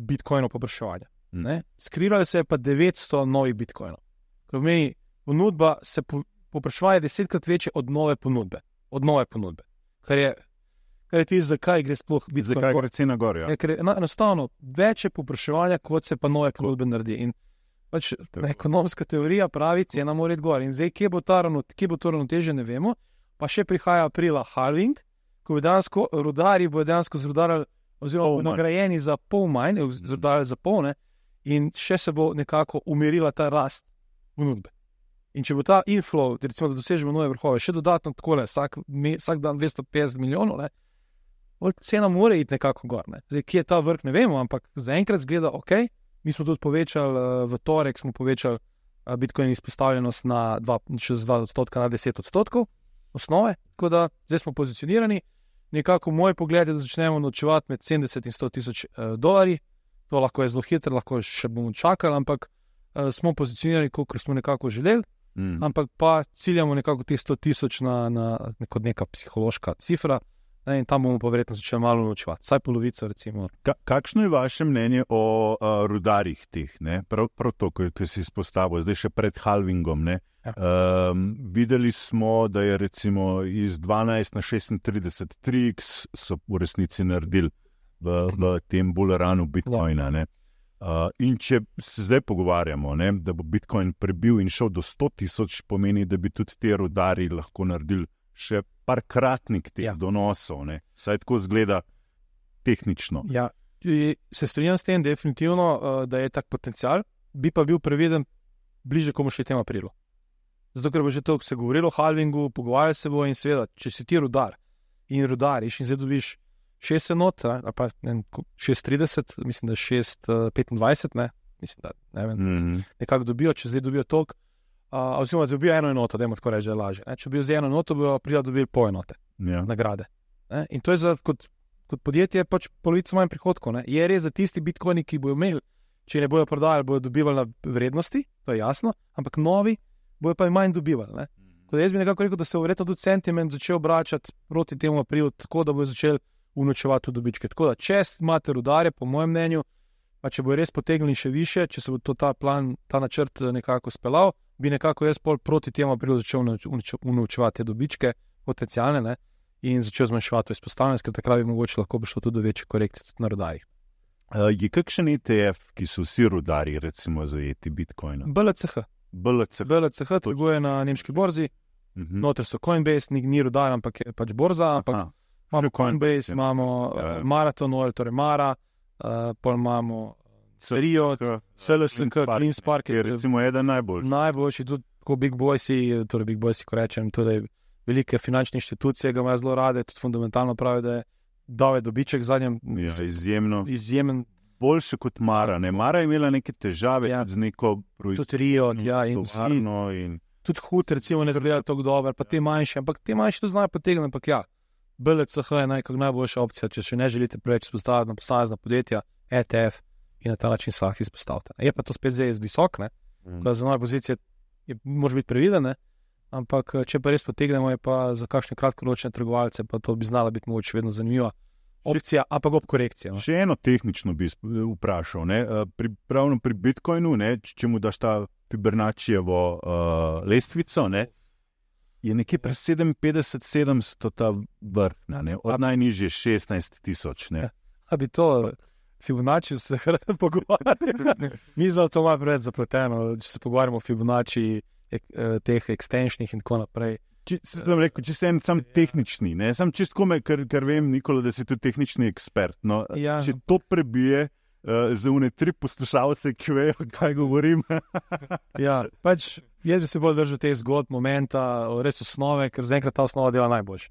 bitcoinov popraševanja. Mm. Skrivalo se je pa 900 novih bitcoinov. Pomeni, ponudba se po, popraševanje desetkrat večje od nove ponudbe. Od nove ponudbe. Kar je Kaj ti, zakaj gre sploh biti zakaj gre cena gor? Ja. Ja, ker je enostavno več je popraševanja, kot se pa nove ponudbe naredi. In pač ekonomska teorija pravi, cena mora iti gor. In zdaj, kje bo, ravno, kje bo to ravnoteže, ne vemo. Pa še prihaja aprila halving, ko bo dejansko rudari bodo dejansko zrudarili, oziroma nagrajeni za pol manj, zrudarili za polne, in še se bo nekako umirila ta rast ponudbe. In če bo ta inflow, recimo, da dosežemo nove vrhove, še dodatno tako, vsak, vsak dan 250 milijonov, ne, cena mora iti nekako gor. Ne. Zdaj, kje je ta vrh, ne vemo, ampak zaenkrat zgleda ok. Mi smo tudi povečali uh, v torek, smo povečali uh, Bitcoin izpostavljenost na 2 odstotka, na 10 odstotkov osnove, tako da zdaj smo pozicionirani. Nekako moj pogled je, da začnemo nočevati med 70 in 100 tisoč uh, dolarji. To lahko je zelo hitro, lahko še bomo čakali, ampak uh, smo pozicionirani, kot smo nekako želeli. Mm. Ampak pa ciljamo nekako teh 100 tisoč na, na, kot neka psihološka cifra. Ne, in tam bomo pa verjetno začeli malo naučevati, vsaj polovico. Ka, kakšno je vaše mnenje o uh, rudarjih teh, prav, prav to, ki si izpostavil, zdaj še pred halvingom? Ja. Um, videli smo, da je recimo iz 12 na 36 triks so v resnici naredili v, v tem buleranu Bitcoina. Ja. Uh, in če se zdaj pogovarjamo, ne, da bo Bitcoin prebil in šel do 100 tisoč, pomeni, da bi tudi te rudarji lahko naredili še parkratnik teh ja. donosov, ne? saj tako zgleda tehnično. Ja. Se strinjam s tem, definitivno, uh, da je tak potencial, bi pa bil previden bliže, komu še tem aprilu. Zato, ker bo že to, ko se govori o halvingu, pogovarjali se bo in seveda, če si ti rudar in rudariš in zdaj dobiš 6 enot, ali pa 6,30, mislim, da 6,25, ne, mislim, da ne vem, mm -hmm. nekako dobijo, če zdaj dobijo toliko uh, oziroma da dobijo eno enoto, da jim tako reče, lažje. Ne? Če bi z eno enoto, bi aprila dobili pol enote ja. nagrade. Ne? In to je za kot, kot podjetje pač polovico manj prihodkov. Ne? Je res za tisti bitcoini, ki bojo imeli, če ne bojo prodajali, bojo dobivali na vrednosti, to je jasno, ampak novi bojo pa manj dobivali. Jaz bi nekako rekel, da se je verjetno tudi sentiment začel obračati proti temu aprilu, tako da bo začel unočevati dobičke. Tako da, če imate rudare, po mojem mnenju, pa če bo res potegnili še više, če se bo ta plan, ta načrt nekako speljal, bi nekako jaz pol proti temu aprilu začel unovčevati te dobičke, potencijalne, ne, in začel zmanjševati izpostavljenost, ker takrat bi mogoče lahko prišlo tudi do večje korekcije tudi na rodarjih. Uh, je kakšen ETF, ki so vsi rodari, recimo zajeti Bitcoin? BLCH. BLCH, BLCH trguje na nemški borzi, uh mhm. -huh. noter so Coinbase, ni, ni rodar, ampak je pač borza. Ampak imamo Coinbase, imamo uh, Marathon Oil, torej Mara, uh, pol imamo Serijo, SLSK, Clean Spark. Je recimo eden najboljših. Najboljši, tudi ko Big Boysi, torej Big Boysi, ko rečem, tudi velike finančne inštitucije ga imajo zelo rade, tudi fundamentalno pravi, da je dal je dobiček zadnjem. Ja, izjemno. Izjemen. Boljše kot Mara. Ne? Mara je imela neke težave ja. z neko proizvodnjo. Tudi Rio, ja, in Varno. In... Tudi hud, recimo, ne delajo tako dobro, pa ja. te manjše, ampak te manjše to znajo potegniti. Ampak ja, BLCH je najboljša opcija, če še ne želite preveč spostaviti na posamezna podjetja, ETF in na ta način se lahko izpostavite. Je pa to spet zdaj visok, ne? Mm. Za nove pozicije je, moraš biti previden, ne? ampak če pa res potegnemo, je pa za kakšne kratkoročne trgovalce, pa to bi znala biti moč vedno zanimiva. Opcija, a pa ob korekciji. No? Še eno tehnično bi vprašal. Pri, pravno pri Bitcoinu, ne, če mu daš ta Fibernačijevo uh, lestvico, ne, je nekje pri 57-700 ta vrh, ne, od najnižje 16 tisoč. A bi to Fibonacci se pogovarjali? Mi za to malo preveč zapleteno, če se pogovarjamo o Fibonacci, ek, eh, teh ekstenšnih in tako naprej. Če sem rekel, če sem sam ja. tehnični, ne sem čisto kome, ker, ker vem, Nikola, da si tu tehnični ekspert. No, ja. Če to prebije. Uh, za une tri poslušalce, ki vejo, kaj govorim. ja, pač jaz bi se bolj držal te zgodbe, momenta, res osnove, ker zaenkrat ta osnova dela najboljše.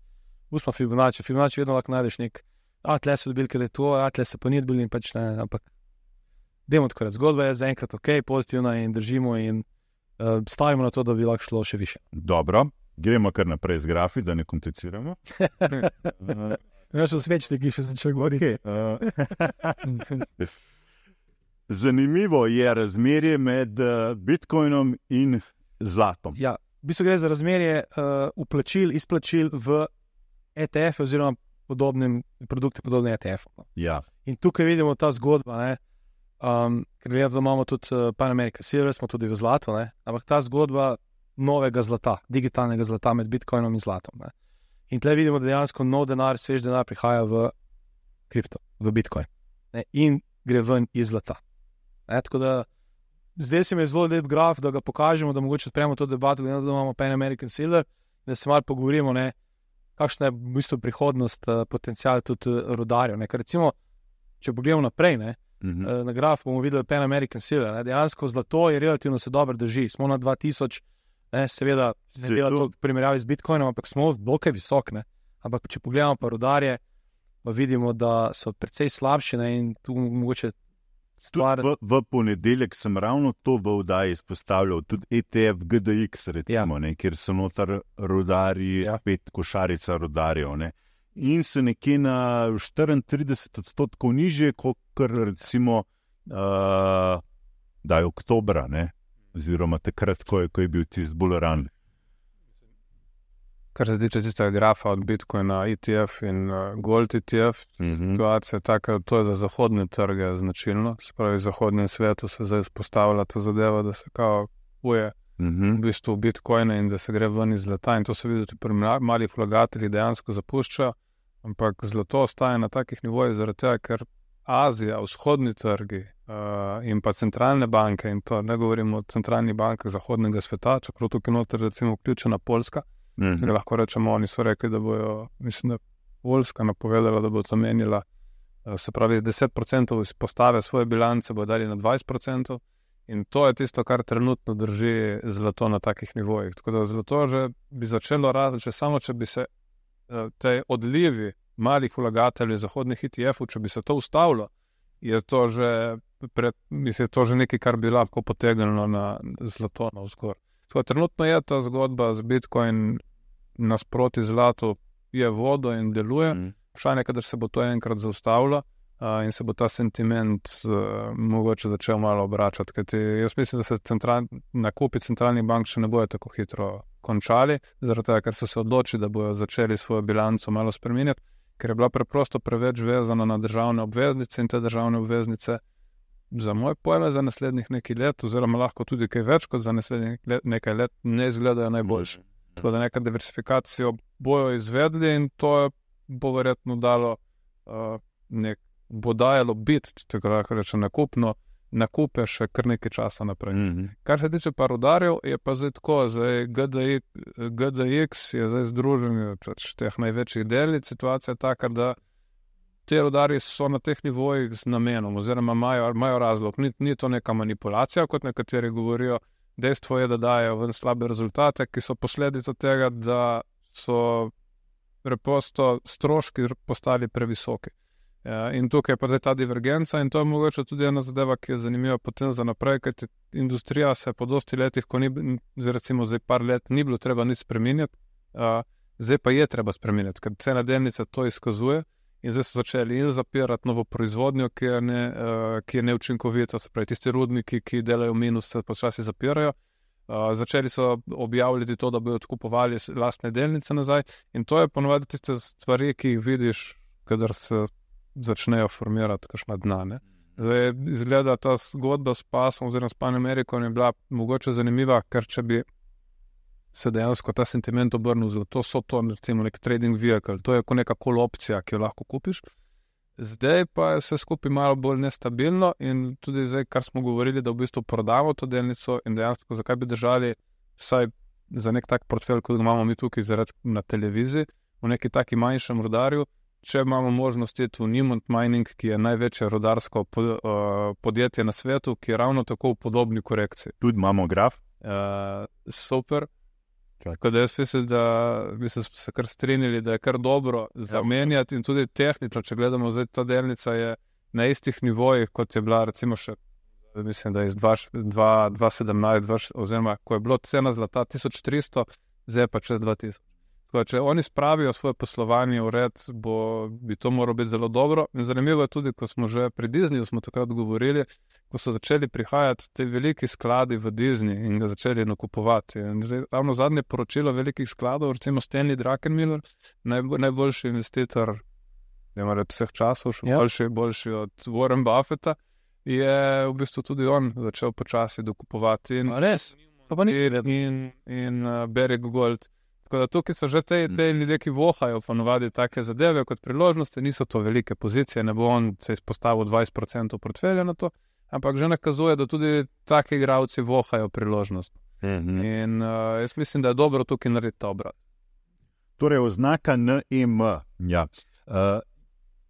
Usmo Fibonacci, Fibonacci vedno lahko najdeš nek atle so dobili, ker je to, atle se pa ni odbili in pač ne. Ampak, demo tako, zgodba je zaenkrat ok, pozitivna in držimo in uh, stavimo na to, da bi lahko šlo še više. Dobro, gremo kar naprej z grafi, da ne kompliciramo. Ne, še svečite, ki še začne govoriti. Zanimivo je razmerje med uh, Bitcoinom in zlatom. Ja, v bistvu gre za razmerje uh, uplačil, izplačil v ETF oziroma podobnim produktom, podobnim ETF-om. No. Ja. In tukaj vidimo ta zgodba, um, ker gledamo, da imamo tudi uh, Pan American Silver, smo tudi v zlato, ne? ampak ta zgodba novega zlata, digitalnega zlata med Bitcoinom in zlatom. Ne? In tukaj vidimo, da dejansko nov denar, svež denar prihaja v kripto, v Bitcoin ne? in gre ven iz zlata. Zdaj se mi je zelo lep graf, da ga pokažemo, da mogoče odpremo to debato, da imamo Pan American Silver, da se malo pogovorimo. Ne? Kakšna je v bistvu prihodnost, uh, potencial tudi uh, rodarjev. Recimo, če pogledamo naprej, ne, uh -huh. uh, na graf bomo videli Pan American Silver. Ne, dejansko zlato je relativno se dobro drži. Smo na 2000, ne, seveda, ne dela to v primerjavi z Bitcoinom, ampak smo dokaj visok. Ne. Ampak če pogledamo pa rodarje, pa vidimo, da so precej slabši ne, in tu mogoče Stvar... V, v ponedeljek sem ravno to v vdaji izpostavljal, tudi ETF, GDX, recimo, ja. ne, kjer so notar rodari, ja. spet košarica rodarjev. Ne. In se nekje na 34 odstotkov niže, kot recimo uh, da je oktober, oziroma takrat, ko je, ko je bil tisti bolj ran. Kar se tiče tistega grafa od Bitcoina, ETF in uh, Gold ETF, mm -hmm. situacija je taka, to je za zahodne trge značilno. Spravi, v zahodnem svetu se zdaj vzpostavlja ta zadeva, da se kao uje mm -hmm. v bistvu Bitcoine in da se gre ven iz zlata. In to se vidi tudi pri malih vlagateljih, dejansko zapuščajo. Ampak zlato ostaje na takih nivojih, zaradi tega, ker Azija, vzhodni trgi uh, in pa centralne banke, in to ne govorimo o centralnih bankah zahodnega sveta, čeprav tukaj noter recimo vključena Poljska. Mm -hmm. Lahko rečemo, oni so rekli, da bojo, mislim, da Poljska napovedala, da bo zamenjala, eh, se pravi, z 10% izpostave svoje bilance, bo dali na 20%. In to je tisto, kar trenutno drži zlato na takih nivojih. Tako da zlato že bi začelo rasti, samo če bi se eh, te odlivi malih vlagateljev zahodnih ETF-ov, če bi se to ustavilo, je to že, pred, mislim, to že nekaj, kar bi lahko potegnilo na zlato na vzgor. Trenutno je ta zgodba z Bitcoin nasproti zlatu, je vodo in deluje. Mm. Vprašanje je, da se bo to enkrat zaustavilo uh, in se bo ta sentiment uh, mogoče začel malo obračati. Kajti jaz mislim, da se central, nakupi centralnih bank še ne bojo tako hitro končali, zaradi tega, ker so se odločili, da bodo začeli svojo bilanco malo spremenjati, ker je bila preprosto preveč vezana na državne obveznice in te državne obveznice za moj pojem, za naslednjih nekaj let, oziroma lahko tudi kaj več kot za naslednjih let, nekaj let, ne izgledajo najboljše. Tako da neka diversifikacijo bojo izvedli in to bo verjetno dalo, uh, nek, bo dajalo biti, če tako lahko rečem, nakupno, nakupe še kar nekaj časa naprej. Mm -hmm. Kar se tiče parodarjev, je pa zdaj tako, zdaj GDX, GDX je zdaj združen pač teh največjih delnic, situacija je taka, da te rodarje so na teh nivojih z namenom, oziroma imajo, imajo razlog. Ni, ni to neka manipulacija, kot nekateri govorijo. Dejstvo je, da dajo ven slabe rezultate, ki so posledica tega, da so preprosto stroški postali previsoki. Ja, in tukaj je pa zdaj ta divergenca, in to je mogoče tudi ena zadeva, ki je zanimiva potem za naprej, ker industrija se po dosti letih, ko ni, recimo zdaj par let, ni bilo treba nič spremenjati, zdaj pa je treba spremenjati, ker cena delnice to izkazuje. In zdaj so začeli in zapirati novo proizvodnjo, ki je, ne, uh, ki je neučinkovita, se pravi, tiste rudniki, ki delajo minus, se počasi zapirajo. Uh, začeli so objavljati to, da bodo odkupovali lastne delnice nazaj, in to je ponovadi tiste stvari, ki jih vidiš, kadar se začnejo formirati, kašna dna. Ne? Zdaj, izgleda ta zgodba s pasom, oziroma s Pan Ameriko, je bila mogoče zanimiva, ker če bi se dejansko ta sentiment obrnil za to, so to recimo nek trading vehicle, to je kot neka kol opcija, ki jo lahko kupiš. Zdaj pa je vse skupaj malo bolj nestabilno in tudi zdaj, kar smo govorili, da v bistvu prodamo to delnico in dejansko zakaj bi držali vsaj za nek tak portfelj, kot ga imamo mi tukaj na televiziji, v neki taki manjšem rodarju, če imamo možnost iti v Newmont Mining, ki je največje rodarsko podjetje na svetu, ki je ravno tako v podobni korekciji. Tudi imamo graf. Uh, super. Tako da jaz mislim, da bi se, se kar strinjali, da je kar dobro zamenjati in tudi tehnično, če gledamo, zdaj ta delnica je na istih nivojih, kot je bila recimo še, mislim, da iz 2017, oziroma ko je bilo cena zlata 1300, zdaj pa čez 2000. Tako, če oni spravijo svoje poslovanje v red, bo, bi to moralo biti zelo dobro. In zanimivo je tudi, ko smo že pri Disneyju, smo takrat govorili, ko so začeli prihajati ti veliki skladi v Disney in ga začeli nakupovati. Ravno zadnje poročilo velikih skladov, recimo Stanley Druckenmiller, najbolj, najboljši investitor vseh časov, še ja. boljši, boljši od Warren Buffetta, je v bistvu tudi on začel počasi dokupovati. In, res, pa pa ni. In, in, in uh, Barry Gold. Tako da tukaj so že te, te mm. ljudje, ki vohajo, ponovadi take zadeve kot priložnosti, niso to velike pozicije, ne bo on se izpostavil 20% portfelja na to, ampak že nakazuje, da tudi taki igravci vohajo priložnost. Mm -hmm. In uh, jaz mislim, da je dobro tukaj narediti ta obrat. Torej, oznaka NEM. Ja. Uh,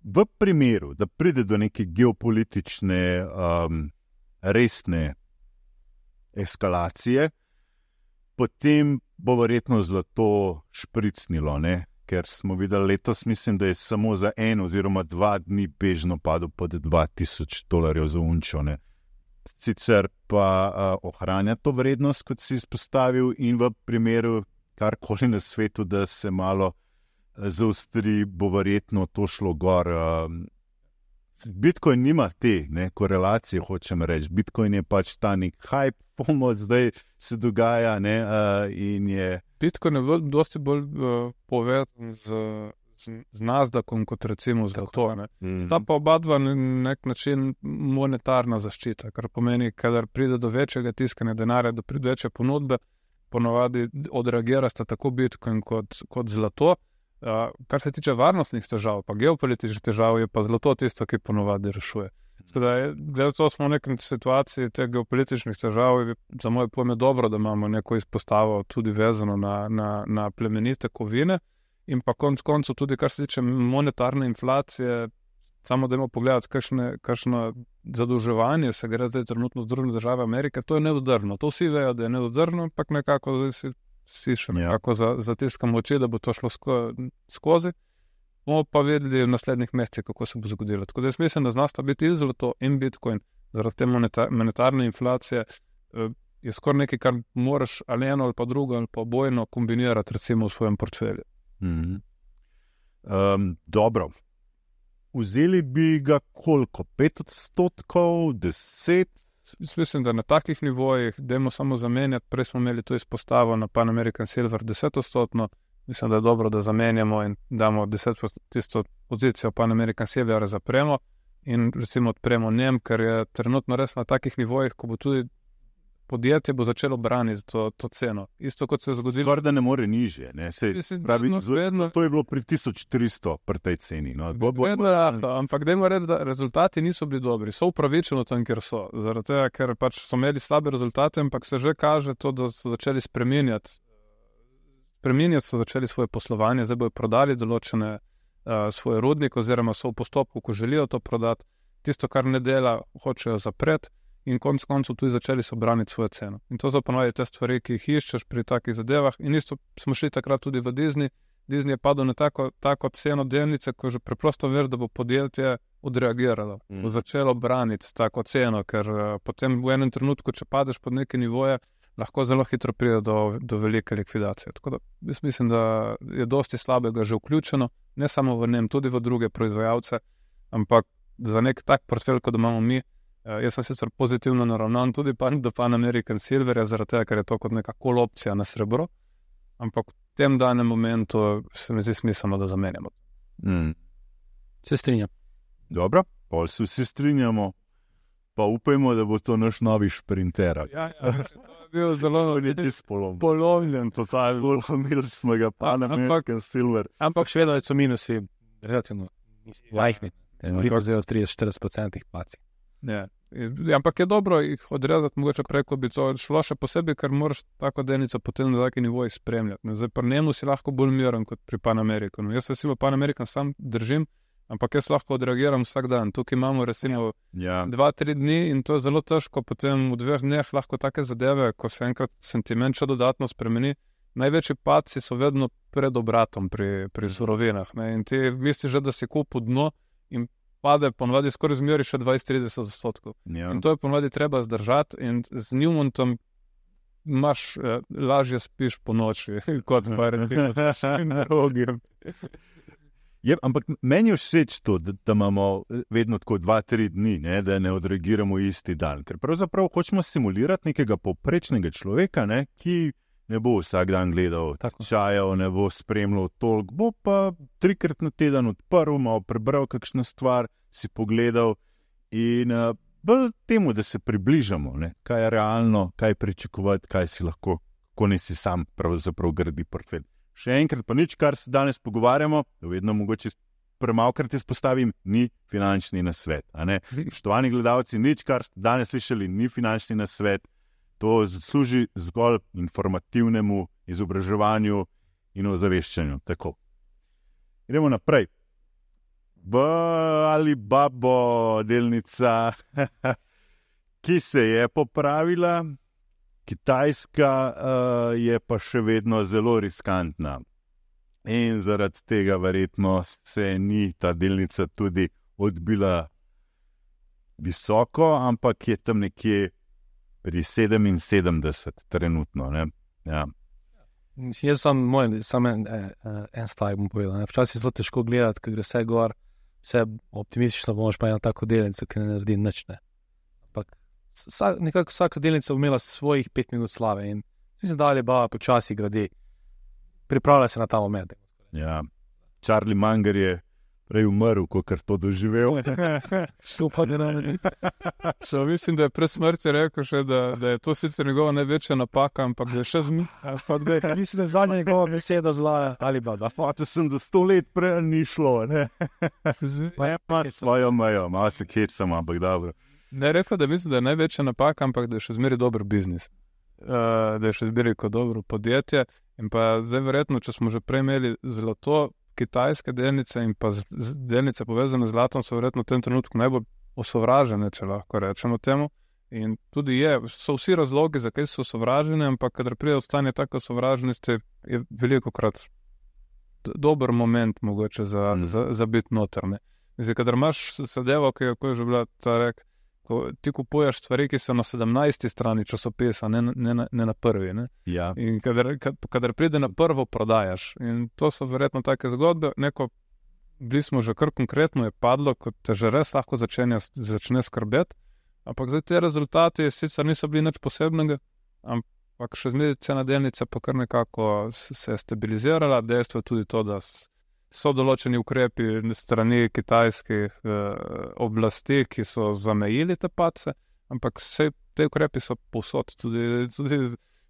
v primeru, da pride do neke geopolitične, um, resne eskalacije, potem bo verjetno zlato špricnilo, ne? ker smo videli letos, mislim, da je samo za en oziroma dva dni bežno padlo pod 2000 dolarjev za unčone. Sicer pa uh, ohranja to vrednost, kot si izpostavil, in v primeru karkoli na svetu, da se malo zaustri, bo verjetno to šlo gor. Uh, Bitcoin nima te ne, korelacije, hočem reči. Bitcoin je pač ta nek hype, pomoč zdaj se dogaja. Ne, uh, je... Bitcoin je veliko bolj uh, povezan z, z, z Nasdaqom kot recimo z Zlato. Mm. Sta pa oba dva na nek način monetarna zaščita, kar pomeni, da pride do večjega tiskanja denarja, da pride do večje ponudbe, ponovadi odreagira sta tako Bitcoin kot, kot Zlato. Kar se tiče varnostnih težav, pa geopolitičnih težav, je pa zlato tisto, ki ponovadi rešuje. Zdaj, smo v neki situaciji teh geopolitičnih težav. Za moj pojem je dobro, da imamo neko izpostavo tudi vezano na, na, na plemenite kovine. In pa konec koncev, tudi kar se tiče monetarne inflacije, samo da imamo pogled, kakšno zadolževanje se gre zdaj trenutno z drugimi državami Amerike, to je neudržno. To vsi vejo, da je neudržno, ampak nekako zdaj si vsi še ja. nekako ja. zatiskamo oči, da bo to šlo sko skozi. bomo pa videli v naslednjih mesecih, kako se bo zgodilo. Tako da jaz mislim, da znasta biti zlato in bitcoin zaradi te monetarne inflacije. Eh, je skoraj nekaj, kar moraš ali eno ali pa drugo ali pa bojno kombinirati, recimo v svojem portfelju. Mm -hmm. um, dobro. Vzeli bi ga koliko? 5 odstotkov, 10, mislim, da na takih nivojih, da je samo zamenjati. Prej smo imeli to izpostavo na Pan American Silver 10-odstotno, mislim, da je dobro, da zamenjamo in damo 10-odstotno pozicijo Pan American Silver zapremo in recimo odpremo njem, ker je trenutno res na takih nivojih, ko bo tudi podjetje bo začelo braniti to, to ceno. Isto kot se je zgodilo. Skoraj da ne more nižje. Ne? Sej, Mislim, pravi, no, vedno, to je bilo pri 1400 pri tej ceni. No? Bo, bo, vedno rahlo, ampak dajmo reči, da rezultati niso bili dobri. So upravičeno tam, kjer so. Zaradi tega, ker pač so imeli slabe rezultate, ampak se že kaže to, da so začeli spremenjati. Spremenjati so začeli svoje poslovanje, zdaj bodo prodali določene uh, svoje rudnike, oziroma so v postopku, ko želijo to prodati. Tisto, kar ne dela, hočejo zapreti in konec koncev tudi začeli so braniti svojo ceno. In to so ponovadi te stvari, ki jih iščeš pri takih zadevah. In isto smo šli takrat tudi v Disney. Disney je padel na tako, tako ceno delnice, ko že preprosto veš, da bo podjetje odreagiralo, mm. bo začelo braniti tako ceno, ker uh, potem v enem trenutku, če padeš pod neke nivoje, lahko zelo hitro pride do, do velike likvidacije. Tako da jaz mislim, da je dosti slabega že vključeno, ne samo v njem, tudi v druge proizvajalce, ampak za nek tak portfelj, kot imamo mi. Eh, jaz sem sicer pozitivno naravnan tudi pan, do Pan American Silverja, zaradi tega, ker je to kot neka kol opcija na srebro, ampak v tem danem momentu se mi zdi smiselno, da zamenjamo. Mm. Se strinjam. Dobro, pa se vsi strinjamo, pa upajmo, da bo to naš novi sprinter. Ja, ja, bil zelo spolom. Polovljen, totalno. Polovili smo ga, pa na American Silver. Ampak še vedno so minusi, relativno majhni. Veliko zelo 30-40% paci. Ja. Ampak je dobro jih odrezati, mogoče preko bi to šlo še posebej, ker moraš tako delnico potem na taki nivoji spremljati. Zdaj, pri njemu si lahko bolj miren kot pri Pan Amerikanu. Jaz se si v Pan Amerikanu sam držim, ampak jaz lahko odreagiram vsak dan. Tukaj imamo recimo ja. dva, tri dni in to je zelo težko, potem v dveh dneh lahko take zadeve, ko se enkrat sentiment še dodatno spremeni. Največji padci so vedno pred obratom pri, pri surovinah. In ti misliš, že, da si kupil dno in pade ponovadi skoraj zmeri še 20-30 odstotkov. Ja. In to je ponovadi treba zdržati in z Newmontom imaš eh, lažje spiš po noči, kot pa rečeš, na drugim. Je, ampak meni je všeč to, da, da imamo eh, vedno tako dva, tri dni, ne, da ne odreagiramo isti dan. Ker pravzaprav hočemo simulirati nekega poprečnega človeka, ne, ki ne bo vsak dan gledal čajev, ne bo spremljal toliko, bo pa trikrat na teden odprl, malo prebral kakšno stvar, si pogledal in uh, bolj temu, da se približamo, ne? kaj je realno, kaj pričakovati, kaj si lahko, ko ne si sam pravzaprav gradi portfelj. Še enkrat, pa nič, kar se danes pogovarjamo, vedno mogoče. Premalkrat izpostavim, ni finančni nasvet. Štovani gledalci, nič, kar ste danes slišali, ni finančni nasvet, To služi zgolj informativnemu izobraževanju in ozaveščanju. Tako. Gremo naprej. B ali babo delnica, ki se je popravila, Kitajska uh, je pa še vedno zelo riskantna. In zaradi tega, verjetno, se ni ta delnica tudi odbila visoko, ampak je tam nekje pri 77, trenutno. Ja. Jaz sem moj, samo en, en, en stavek bom povedal. Ne. Včasih je zelo težko gledati, ker gre vse gor, vse optimistično, bomo pa eno tako delnico, ki ne naredi nič. Ne. Ampak vsak, nekako vsaka delnica bo imela svojih pet minut slave in mislim, da je bava počasi gradi. Pripravlja se na ta moment. Ja. Charlie Munger je prej umrl, kot je to doživel. so, mislim, da je pred smrtjo rekel, še, da, da je to sicer njegova največja napaka, ampak da je še zmišljen. mislim, da je zadnja njegova beseda zla ali pa da. Fate sem, da sto let prej ni šlo. Ne, ne pa svojo mejo, malo se kecam, ampak dobro. Ne rekel, da mislim, da je največja napaka, ampak da je še zmeraj dober biznis. Uh, da je še zmeraj kot dobro podjetje. In pa zdaj, verjetno, če smo že prej imeli zlato, kitajske delnice in pa delnice povezane z zlatom so verjetno v tem trenutku najbolj osovražene, če lahko rečemo temu. In tudi je, so vsi razlogi, zakaj so osovražene, ampak kadar pride v stanje tako osovraženosti, je veliko krat dober moment mogoče za, mm. za, za biti notrne. Zdaj, kadar imaš sedevo, ki je že bila ta rek, ko ti kupuješ stvari, ki so na 17. strani časopisa, ne, ne, ne, na prvi. Ne? Ja. In kadar, kadar pride na prvo, prodajaš. In to so verjetno take zgodbe. Neko, bili smo že kar konkretno, je padlo, ko te že res lahko začenja, začne skrbeti. Ampak zdaj te rezultati sicer niso bili nič posebnega, ampak še zmeraj cena delnice pa kar nekako se je stabilizirala. Dejstvo je tudi to, da so določeni ukrepi strani kitajskih eh, oblasti, ki so zamejili te pace, ampak vse te ukrepi so posod. Tudi, tudi,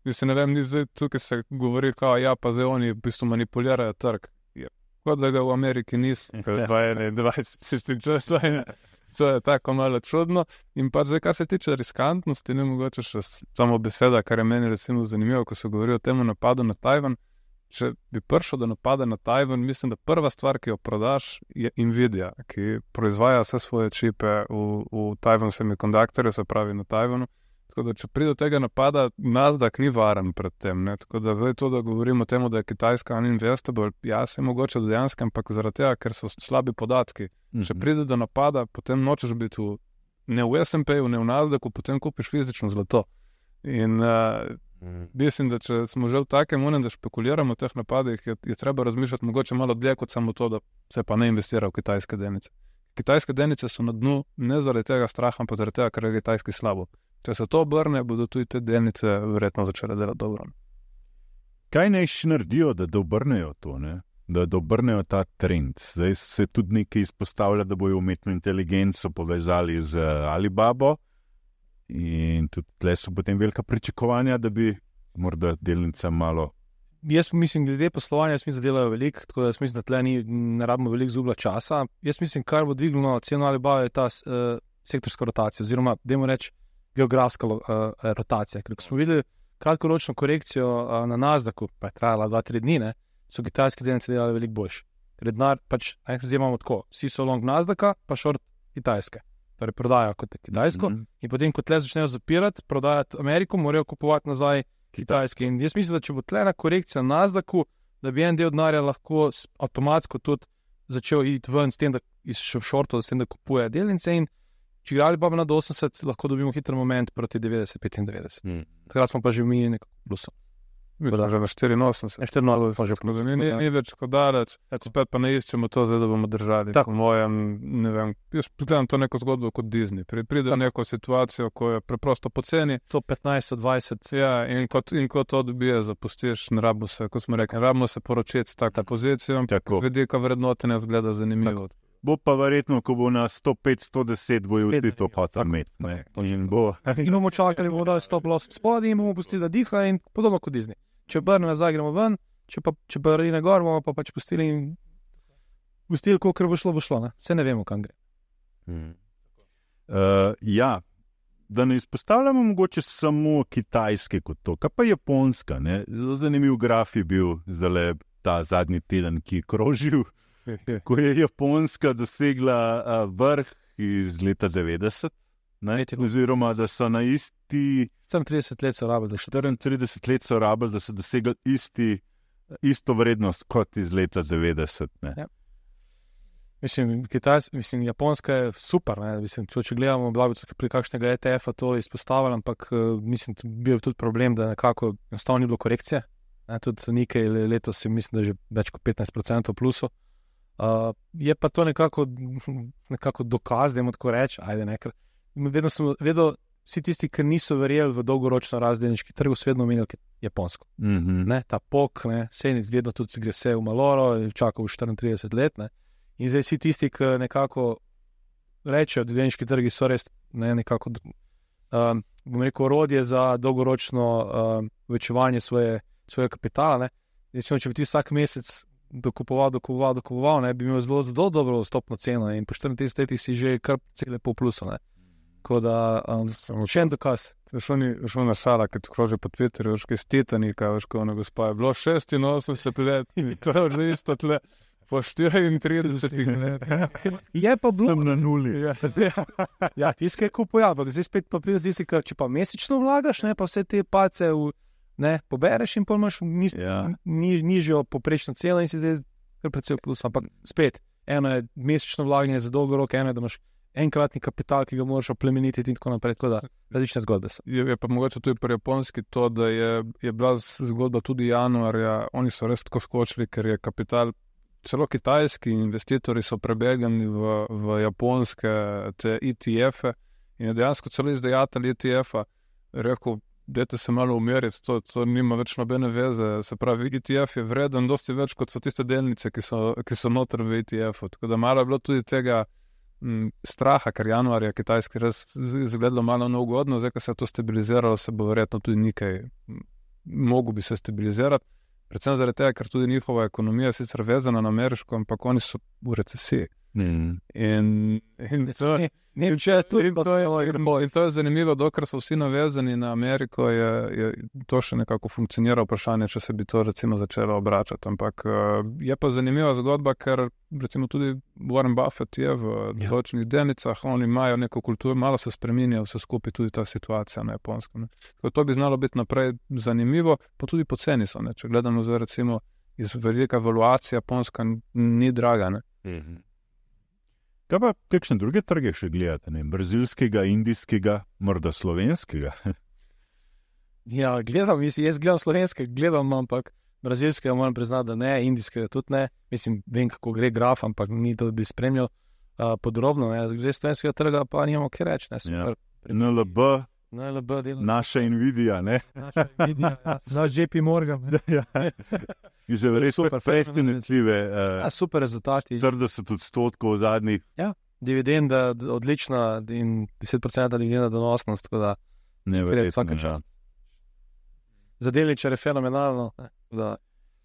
mislim, ne vem, ni zdaj tukaj se govori, da ja, pa zdaj oni v bistvu manipulirajo trg. Kot da ga v Ameriki niso, kot da je 21, 20, to je tako malo čudno. In pa zdaj, kar se tiče riskantnosti, ne mogoče še samo beseda, kar je meni recimo zanimivo, ko se govori o tem napadu na Tajvan če bi prišel do napada na Tajvan, mislim, da prva stvar, ki jo prodaš, je Nvidia, ki proizvaja vse svoje čipe v, v Tajvanu, semikonduktorje, se pravi na Tajvanu. Tako da, če pride do tega napada, Nasdaq ni varen pred tem. Ne? Tako da, zdaj to, da govorimo o tem, da je Kitajska uninvestable, ja, se mogoče dejansko, ampak zaradi tega, ker so slabi podatki. Mm -hmm. Če pride do napada, potem nočeš biti v, ne v SMP-ju, ne v Nasdaqu, potem kupiš fizično zlato. In uh, Mislim, da če smo že v takem unem, da špekuliramo o teh napadih, je, je treba razmišljati mogoče malo dlje kot samo to, da se pa ne investira v kitajske delnice. Kitajske delnice so na dnu ne zaradi tega straha, ampak zaradi tega, ker je kitajski slabo. Če se to obrne, bodo tudi te delnice verjetno začele delati dobro. Kaj naj še naredijo, da, obrnejo to, ne? da obrnejo ta trend? Zdaj se tudi nekaj izpostavlja, da bojo umetno inteligenco povezali z Alibabo. In tudi tle so potem velika pričakovanja, da bi morda delnica malo. Jaz mislim, glede poslovanja, jaz mislim, da delajo veliko, tako da mislim, da tle ni, ne rabimo veliko zubla časa. Jaz mislim, kar bo dvignilo ceno ali bave, je ta uh, sektorska rotacija, oziroma, da jim rečem, geografska uh, rotacija. Ker smo videli kratkoročno korekcijo uh, na Nazdaku, pa je trajala 2-3 dni, ne, so kitajske delnice delale veliko boljše. Ker denar, pač, zdaj imamo tako, vsi so long Nazdaka, pa short kitajske torej prodajo kot Kitajsko, mm -hmm. in potem, ko tle začnejo zapirati, prodajati Ameriko, morajo kupovati nazaj Kitajske. In jaz mislim, da če bo tle ena korekcija na Nazdaku, da bi en del denarja lahko avtomatsko tudi začel iti ven, s tem, da išče v šortu, s tem, da kupuje delnice. In če gre pa na 80, lahko dobimo hiter moment proti 90-95. Mm. Takrat smo pa že mi nekako plusov. Bila že na 84, 84 smo že ponudili. Ni, ni več kot daleč, spet pa ne iščemo to, zdaj, da bomo držali. Tako mojem, ne vem, jaz gledam to neko zgodbo kot Disney. Pride v neko situacijo, ko je preprosto poceni. To 15, 20. Ja, in kot, in kot to dobije, zapustiš, ne rabimo se, kot smo rekli, rabimo se poročiti tako pozicijo. Vidika vrednotenja zgleda zanimivo. Tako. Bo pa verjetno, ko bo na 105, 110, bojo vsi to pa tam imeti. In bomo čakali, da bo 100 plus spodaj in bomo pustili, da diha in podobno kot Disney če obrnemo nazaj, gremo ven, če pa če brni na gor, bomo pa pač pustili in pustili, koliko bo šlo, bo šlo. Ne? Vse ne vemo, kam gre. Hmm. Uh, ja, da ne izpostavljamo mogoče samo kitajske kot to, kaj pa japonska. Ne? Zelo zanimiv graf je bil zdaj ta zadnji teden, ki je krožil, ko je japonska dosegla uh, vrh iz leta 90. Ne, oziroma, da so na isti. 34 let so rabili, da, 34 let so rabili, da so dosegli isti, isto vrednost kot iz leta 90. Ja. Mislim, Kitajs, mislim, Japonska je super. Mislim, če, če gledamo, da bi pri kakšnega ETF-a to izpostavili, ampak eh, mislim, bil tudi problem, da nekako enostavno ni bilo korekcije. Ne, tudi nekaj letos, mislim, da je že več kot 15% plusov. Uh, je pa to nekako, nekako dokaz, da jim tako rečem, ajde nekaj vedno, sem, vedno vsi tisti, ki niso verjeli v dolgoročno razdelniški trg, so vedno omenjali Japonsko. Mm -hmm. ne, ta pok, senec, vedno tudi gre vse v maloro, čaka v 34 let. Ne. In zdaj vsi tisti, ki nekako rečejo, da delniški trgi so res ne, nekako. Um, bom rekel, orodje za dolgoročno um, večevanje svoje, svojega kapitala. Rečemo, če bi ti vsak mesec dokupoval, dokupoval, dokupoval, ne, bi imel zelo, zelo dobro vstopno ceno in po 34 letih si že kar cele pol plusa. Tako da, um, še en dokaz. Šlo na šala, ki ti kroži po Twitterju, že iz Titanika, veš, ko je gospa. Je bilo 86 let, to je že isto tle. Po 34 letih. Je pa bilo na nuli. Ja, ja tiskaj kupuje, ampak zdaj spet pa pride tisti, če pa mesečno vlagaš, ne, pa vse te pace v, ne, pobereš in pa imaš niz, ja. ni, nižjo poprečno ceno in si zdaj kar precej plus. Ampak spet, eno je mesečno vlaganje za dolgo rok, eno je, da imaš enkratni kapital, ki ga moraš oplemeniti, in tako naprej. Tako da, različne zgodbe so. Je, je pa mogoče tudi pri japonski to, da je, je bila zgodba tudi januarja. Oni so res tako skočili, ker je kapital. Celo kitajski investitorji so prebegali v, v japonske ETF-e in je dejansko celo izdajatelj ETF-a rekel, da se malo umiriti, to, to nima več nobene veze. Se pravi, ETF je vreden, dosti več kot so tiste delnice, ki so, ki so noter v ETF-u. Tako da malo je bilo tudi tega straha, ker januarja Kitajski res izgledalo malo neugodno, zdaj, ko se je to stabiliziralo, se bo verjetno tudi nekaj, mogo bi se stabilizirati. Predvsem zaradi tega, ker tudi njihova ekonomija je sicer vezana na ameriško, ampak oni so v recesiji. Mm. In, in to, ne vem, če in to, je, in to je zanimivo, dokler so vsi navezani na Ameriko, je, je to še nekako funkcionira. Vprašanje, če se bi to recimo začelo obračati. Ampak eh, je pa zanimiva zgodba, ker recimo tudi Warren Buffett je v ja. določenih ja. delnicah, oni imajo neko kulturo, malo se spremenja, vse skupaj tudi ta situacija na japonskem. To bi znalo biti naprej zanimivo, pa tudi poceni so. Ne? Če gledamo zdaj, recimo iz velike evaluacije, japonska ni draga. Mm -hmm. Kaj pa kakšne druge trge še gledate, ne? brazilskega, indijskega, morda slovenskega? Ja, gledam, mislim, jaz gledam slovenske, gledam, ampak brazilske, moram priznati, da ne, indijske tudi ne. Mislim, vem, kako gre graf, ampak ni to, da bi spremljal uh, podrobno. Zdaj, slovenskega trga pa nimamo kaj reči. Ja. NLB, NLB naša Nvidia, ne. Naša Nvidia, ja. Naš JP Morgan. ja. Že res super, presenetljive. Uh, super rezultati. 40 odstotkov zadnjih. Ja, dividenda odlična in 10% dividenda donosnost. Ne, verjetno za delničare fenomenalno.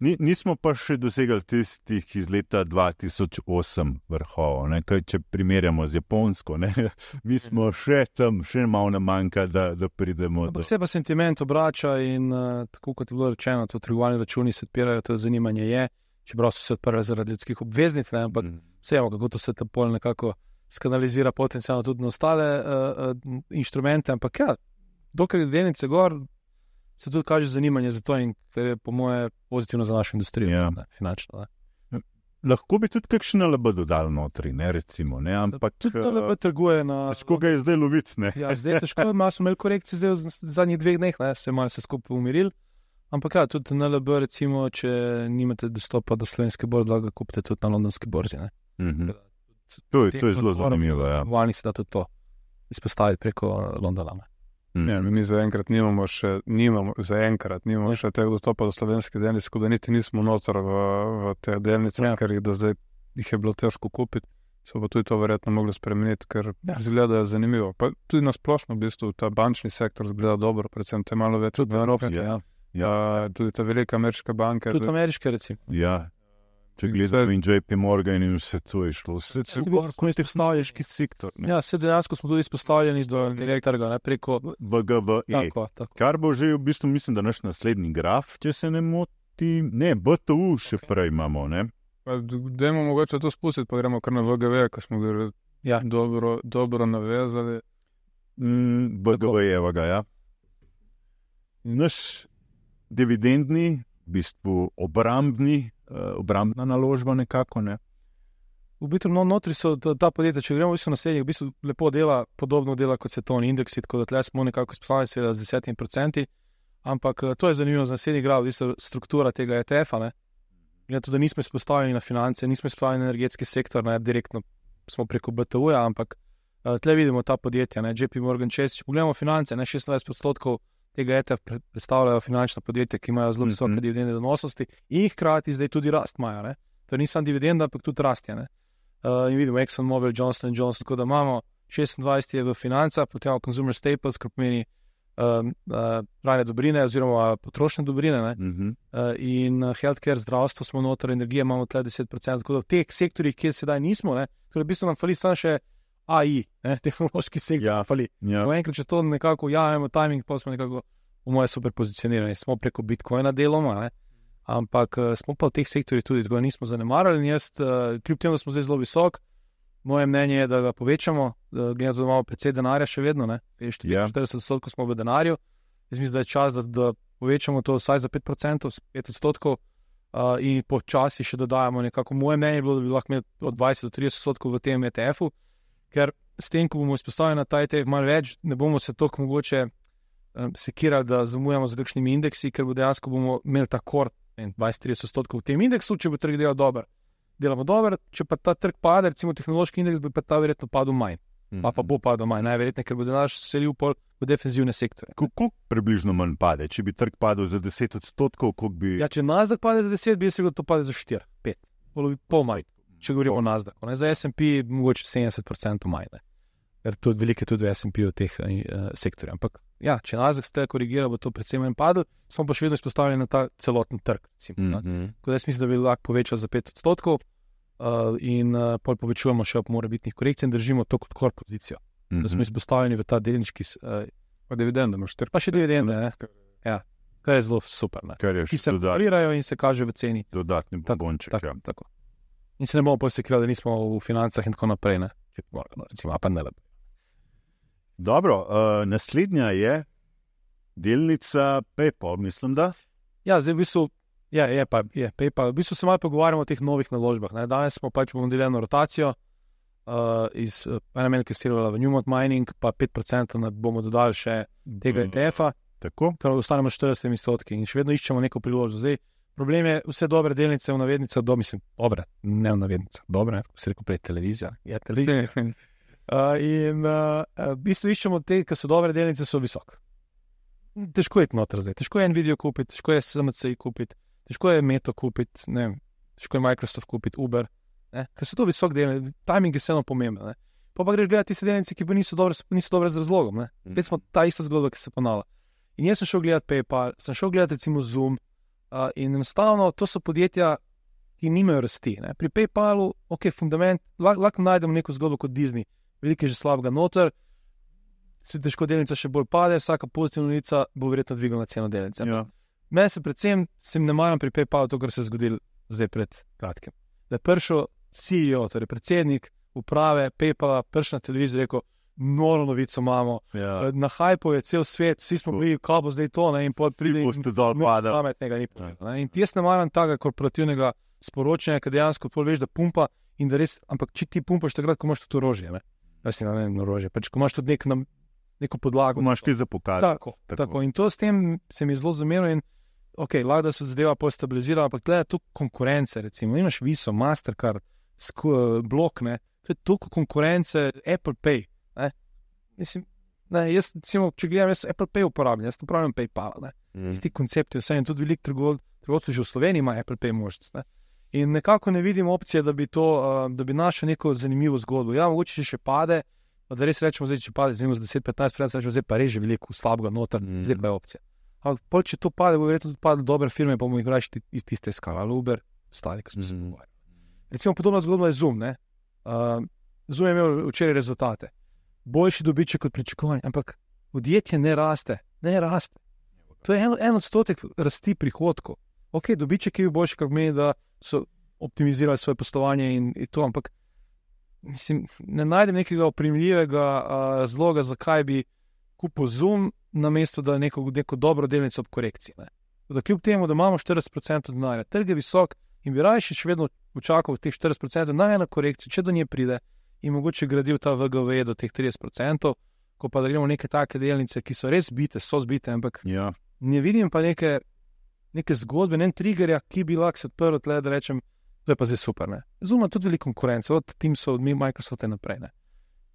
Ni, nismo pa še dosegli tistih iz leta 2008 vrhov. Če primerjamo z Japonsko, ne? mi smo še tam, še malo nam manjka, da, da pridemo do tega. Vse pa sentiment obrača in uh, tako kot je bilo rečeno, to trgovalni računi se odpirajo, to zanimanje je, čeprav so se odprli zaradi ljudskih obveznic, ne? ampak mm. vseeno, kako to se ta pol nekako skanalizira potencialno tudi na ostale uh, uh, inštrumente. Ampak ja, dokler delnice gor, se tudi kaže zanimanje za to, in kar je, po moje, pozitivno za našo industrijo. Ja. Ne, finančno, ne. Lahko bi tudi kakšno LB dodal notri, ne recimo. Ne, ampak tudi LB eh, trguje na. Težko ga je zdaj loviti. Ja, zdaj je težko, malo smo imeli korekcije zdaj v zadnjih dveh dneh, ne, se je malo vse skupaj umiril. Ampak ja, tudi na LB, recimo, če nimate dostopa do slovenske borze, lahko kupite tudi na londonski borzi. Mm -hmm. To je, to je zelo zanimivo. Ja. Vani se da tudi to izpostaviti preko Londona. Ne. Mm. Ja, mi zaenkrat nimamo še, nimamo, zaenkrat nimamo še tega dostopa do slovenske delnice, tako da niti nismo nocer v, v te delnice, ja. ker jih do zdaj jih je bilo težko kupiti. Se bo tudi to verjetno moglo spremeniti, ker ja. zgleda zanimivo. Pa tudi na splošno, v bistvu, ta bančni sektor zgleda dobro, predvsem te malo več od Evrope. Ja. Ja. Tudi te velike ameriške banke. Tudi ameriške, recimo. Ja. Če gledamo in JP Morgan in vse to je šlo, vse to je bilo kot nek stavlješki sektor. Ne? Ja, se dejansko smo tudi izpostavljeni do trga, ne preko BGV. Tako, tako. Kar bo že v bistvu, mislim, da naš naslednji graf, če se ne moti, ne, BTU še prej imamo. Dajmo mogoče to spustiti, pa gremo kar na VGV, ko smo ga ja. dobro, dobro navezali. Mm, BGV je vaga, ja. Naš dividendni, v bistvu obrambni obrambna naložba, nekako. Ne? V bistvu, no, notri so ta, ta podjetja, če gremo v bistvu na srednjih, v bistvu lepo dela, podobno dela kot svetovni indeks, tako da tle smo nekako spostavljeni, seveda, z desetimi procenti. Ampak eh, to je zanimivo za naslednji grad, v bistvu struktura tega ETF-a. Glede na to, da nismo izpostavljeni na finance, nismo izpostavljeni na energetski sektor, ne direktno smo preko BTU-ja, ampak uh, tle vidimo ta podjetja, ne JP Morgan Chase. Če pogledamo finance, ne 26 odstotkov tega ETF predstavljajo finančna podjetja, ki imajo zelo visoke mm -hmm. dividende donosnosti in hkrati zdaj tudi rast imajo. To ni samo dividenda, ampak tudi rast. Uh, in vidimo Exxon Mobil, Johnson Johnson, tako da imamo 26 je v financah, potem imamo Consumer Staples, kar pomeni um, uh, rajne dobrine oziroma potrošne dobrine. -hmm. uh, in uh, healthcare, zdravstvo smo noter, energije imamo tle 10%. Tako da v teh sektorjih, kjer sedaj nismo, ne, torej v bistvu nam fali samo še. AI, ne, tehnološki sektor. Ja, ja. Enkrat, če to nekako ujamemo, timing, pa smo nekako, v mojem, super pozicionirani. Smo preko Bitcoina deloma, ne, ampak uh, smo pa v teh sektorjih tudi, tako da nismo zanemarjali. Jaz, uh, kljub temu, da smo zdaj zelo visok, moje mnenje je, da ga povečamo, uh, glede na to, da imamo precej denarja še vedno, ne, 40 ja. odstotkov smo v denarju. Jaz mislim, da je čas, da, da povečamo to vsaj za 5%, 5 odstotkov. Uh, in počasi še dodajamo nekako. Moje mnenje je bilo, da bi lahko imeli od 20 do 30 odstotkov v tem ETF-u, ker s tem, ko bomo izpostavljeni na taj tek malo več, ne bomo se tako mogoče um, sekirali, da zamujamo z kakšnimi indeksi, ker bo dejansko bomo imeli ta kort 20-30 odstotkov v tem indeksu, če bo trg delal dobro. Delamo dobro, če pa ta trg pade, recimo tehnološki indeks, bo pa ta verjetno padel manj. Mm -hmm. Pa bo padel manj, najverjetneje, ker bo denar selil v defenzivne sektore. Kako približno manj pade? Če bi trg padel za 10 odstotkov, koliko bi. Ja, če nazad pade za 10, bi se to pade za 4, 5, pol manj če govorimo o Nasdaqu. Za SP je mogoče 70% manj, ne. ker tudi velike tudi v SP v teh uh, sektorjih. Ampak ja, če Nasdaq ste korigirali, bo to predvsem manj padlo, smo pa še vedno izpostavljeni na ta celoten trg. Recimo, mm -hmm. Jaz mislim, da bi lahko povečal za 5 odstotkov uh, in uh, pol povečujemo še ob morebitnih korekcijah in držimo to kot kor pozicijo. Mm -hmm. Da smo mhm. izpostavljeni v ta delnički. Uh, pa dividende. Pa še dividende, ja. Kar je zelo super. Ki se valorirajo in se kaže v ceni. Dodatni pogonček. Tako, ja. tako in se ne bomo posekali, da nismo v financah in tako naprej. Ne? Moramo, recimo, pa ne le. Dobro, uh, naslednja je delnica PayPal, mislim. Da? Ja, zdaj v bistvu. Ja, je pa je PayPal. V bistvu se malo pogovarjamo o teh novih naložbah. Ne? Danes smo pač bomo delili eno rotacijo uh, iz ena menj, ki je servala v Newmont Mining, pa 5% bomo dodali še tega mm. ETF-a. Tako. Prav ostanemo 40 odstotki in še vedno iščemo neko priložnost. Zdaj, problem je, vse dobre delnice v navednicah, do mislim, dobre, ne v navednicah, dobre, kot se reče, prej televizija. Je televizija. Uh, in uh, v bistvu iščemo te, ki so dobre delnice, so visoke. Težko je noter zdaj, težko je en video kupiti, težko je SMC kupiti, težko je Meto kupiti, ne težko je Microsoft kupiti, Uber, ker so to visoke delnice, timing je vseeno pomemben. Ne? Pa pa greš gledati tiste delnice, ki niso dobre, niso dobre z razlogom. Spet smo ta ista zgodba, ki se ponavlja. In jaz sem šel gledati PayPal, sem šel gledati recimo Zoom uh, in enostavno to so podjetja, ki nimajo rasti. Ne? Pri PayPalu, ok, fundament, lahko lah najdemo neko zgodbo kot Disney, veliko je že slabega noter se težko delnica še bolj pade, vsaka pozitivna novica bo verjetno dvignila ceno delnice. Ja. Mene se predvsem, se ne maram pri PayPalu, to, kar se je zgodilo zdaj pred kratkim. Da je prišel CEO, torej predsednik uprave PayPala, prišel na televizijo in rekel: Noro novico imamo. Ja. Eh, Na hajpu je cel svet, vsi smo bili, kako bo zdaj to, ne? in pod Vsi boste dol padali. pametnega ni povedal. In jaz ne maram tega korporativnega sporočanja, ki dejansko pol veš, da pumpa in da res, ampak če ti pumpaš takrat, ko imaš tudi orožje, ne, ne, ne vem, orožje, pač ko imaš tudi nek nam, neko podlago. za Imaš kaj za pokazati. Tako, tako. tako. In to s tem se mi je zelo zamerilo. In ok, lahko da se zadeva postabilizira, ampak gledaj tu konkurence. Recimo, imaš Viso, Mastercard, Sku- Block, ne, to je toliko konkurence, Apple Pay. Mislim, ne, jaz, recimo, če gledam, jaz Apple Pay uporabljam, jaz uporabljam PayPal. Mm. Isti koncept je vse in tudi veliko trgov- trgovcev že v Sloveniji ima Apple Pay možnost. Ne. In nekako ne vidim opcije, da bi, to, uh, da bi našel neko zanimivo zgodbo. Ja, mogoče če še pade, pa da res rečemo, zdaj, če pade z 10-15, rečemo, zdaj pa reže veliko slabega noter, Mm. zdaj pa je opcija. Ampak če to pade, bo verjetno tudi padlo dobre firme, pa bomo jih raje iz tiste iskali, ali Uber, ostali, ki smo se Mhm. pogovarjali. Recimo podobna zgodba je Zoom. ne. Uh, Zoom je imel včeraj rezultate. Boljši dobiček kot pričakovanje, ampak podjetje ne raste, ne raste. To je en, en odstotek rasti prihodkov. Ok, dobiček je bil boljši, kar pomeni, da so optimizirali svoje poslovanje in, in to, ampak mislim, ne najdem nekega oprijemljivega uh, razloga, zakaj bi kupil Zoom, namesto da neko, neko dobro delnico ob korekciji. Ne. Da kljub temu, da imamo 40% denarja, trg je visok in bi raje še vedno počakal teh 40% na eno korekcijo, če do nje pride in mogoče gradil ta VGV do teh 30%, ko pa da gremo neke take delnice, ki so res bite, so zbite, ampak Ja. ne vidim pa neke, neke zgodbe, ne triggerja, ki bi lahko se odprl tle, da rečem, to je pa zdaj super. Ne. Zuma tudi veliko konkurence, od Teamsov, od Microsofta naprej. Ne.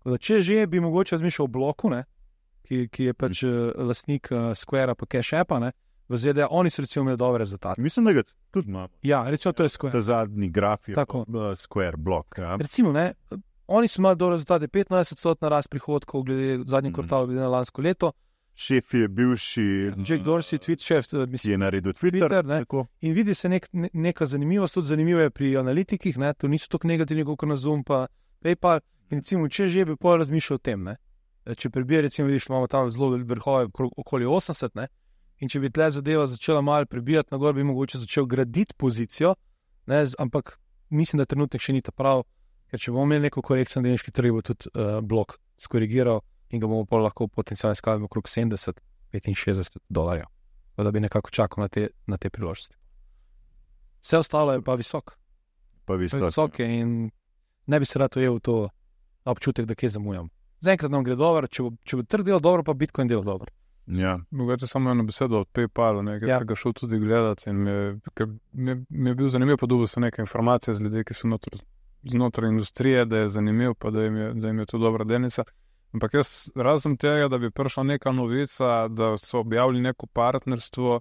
Da, če že bi mogoče razmišljal o bloku, ne, ki, ki je pač uh, lastnik uh, Squarea, pa Cash Appa, ne, v ZDA, oni so recimo imeli dobre rezultate. Mislim, da ga tudi imamo. Ja, recimo to je Square. Ta zadnji graf je Tako. uh, Square Block. Ja. Recimo, ne, oni so imeli dobre rezultate, 15-odstotna rast prihodkov, glede zadnjega Mhm. kvartala, glede na lansko leto. Šef je bivši. Jack Dorsey, tweet šef, eh, mislim, je naredil Twitter. Twitter, ne. In vidi se nek, ne, neka zanimivost, tudi zanimivo je pri analitikih, ne, to niso tako negativni kot na Zoom, pa PayPal. In recimo, če že bi pol razmišljal o tem, ne, e, če prebije, recimo, vidiš, imamo tam zelo vrhove, okoli 80, ne, in če bi tle zadeva začela malo prebijati na gor, bi mogoče začel graditi pozicijo, ne, ampak mislim, da trenutek še ni ta prav, ker če bomo imeli neko korekcijo na delniški trg, bo tudi uh, blok skorigiral in ga bomo pol lahko potencialno iskali okrog 70-65 dolarjev, Tako da bi nekako čakal na te, na te priložnosti. Vse ostalo je pa visok, Pa vi ste. visok in ne bi se rad ujel v to občutek, da kje zamujam. Zaenkrat nam gre dobro, če bo, če bo trg delal dobro, pa Bitcoin delal dobro. Ja. Mogoče samo eno besedo od PayPalu, ne, ker Ja. ja. sem ga šel tudi gledati. in Mi je, ker mi, je- mi je bil zanimiv, pa dobil sem nekaj informacij z ljudmi, ki so noter, znotraj industrije, da je zanimiv, pa da jim je, da jim je to dobra delnica. Ampak jaz, razen tega, da bi prišla neka novica, da so objavili neko partnerstvo,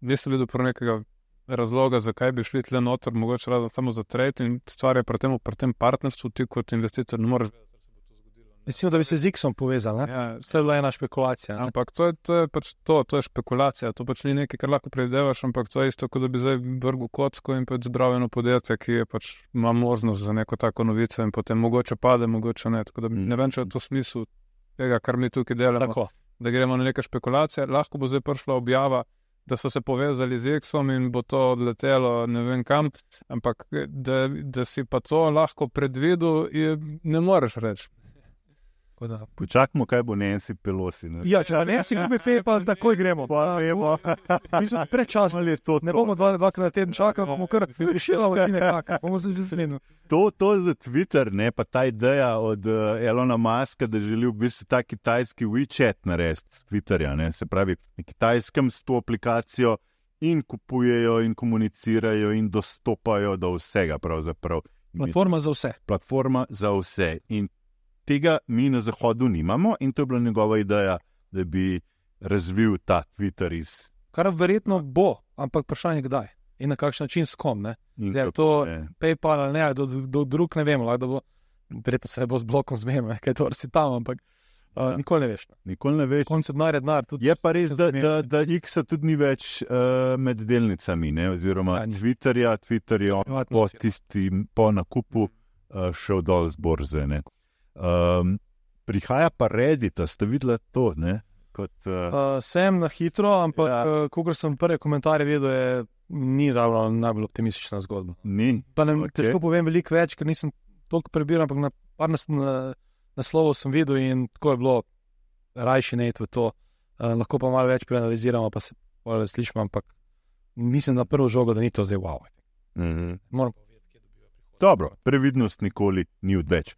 nisem videl prav nekega razloga, zakaj bi šli tle noter, mogoče razen samo za trade in stvar je pri tem, pri tem partnerstvu, ti kot investitor ne moreš vedeti, Recimo, da bi se z X-om povezali. Ne? Ja, To je bila ena špekulacija. ne. Ampak to je, to je pač to, to je špekulacija, to pač ni nekaj, kar lahko predvidevaš, ampak to je isto, kot da bi zdaj vrgel kocko in pač zbral eno podjetje, ki je pač ima možnost za neko tako novico in potem mogoče pade, mogoče ne. Tako da Mm. ne vem, če je to smisel tega, kar mi tukaj delamo, Tako. da gremo na neke špekulacije. Lahko bo zdaj prišla objava, da so se povezali z Exom in bo to odletelo ne vem kam, ampak da, da si pa to lahko predvidel, je, ne moreš reči. Počakajmo, kaj bo Nancy Pelosi. Ne? Ja, če ne si kupi PayPal, takoj gremo. Pa vemo, Prečasno ali je to. Ne bomo dva, dvakrat na teden čakali, bomo kar rešili, nekako. bomo se že zmenili. To, to za Twitter, ne pa ta ideja od uh, Elona Muska, da želi v bistvu ta kitajski WeChat narediti s Twitterja. Ne? Se pravi, na kitajskem s to aplikacijo in kupujejo, in komunicirajo, in dostopajo do vsega. Platforma za vse. Platforma za vse. In tega mi na Zahodu nimamo, in to je bila njegova ideja, da bi razvil ta Twitter iz. Kar verjetno bo, ampak vprašanje je kdaj in na kakšen način s kom. Zdaj, to je PayPal ali ne, do, do drug ne vemo. Verjetno se ne bo z blokom zmenil, kaj to si tam, ampak uh, nikoli ne veš. Nikoli ne veš. Denar je denar. Je pa res, da, da, da X tudi ni več uh, med delnicami, ne? oziroma ja, Twitterja, Twitter je po, tisti, po nakupu uh, šel dol z borze. Um, prihaja pa Reddit, ste videli to? Kot, uh... Uh, sem na hitro, ampak ja. uh, ko sem prve komentarje videl, je ni ravno najbolj optimistična zgodba. Ni. Pa ne, okay. težko povem veliko več, ker nisem toliko prebiral, ampak na par nas na, naslovov sem videl in tako je bilo rajši ne v to. Uh, lahko pa malo več preanaliziramo, pa se bolj slišimo, ampak mislim na prvo žogo, da ni to zdaj wow. Mm -hmm. Moram povedati, kje dobijo prihodnost. Dobro, previdnost nikoli ni odveč.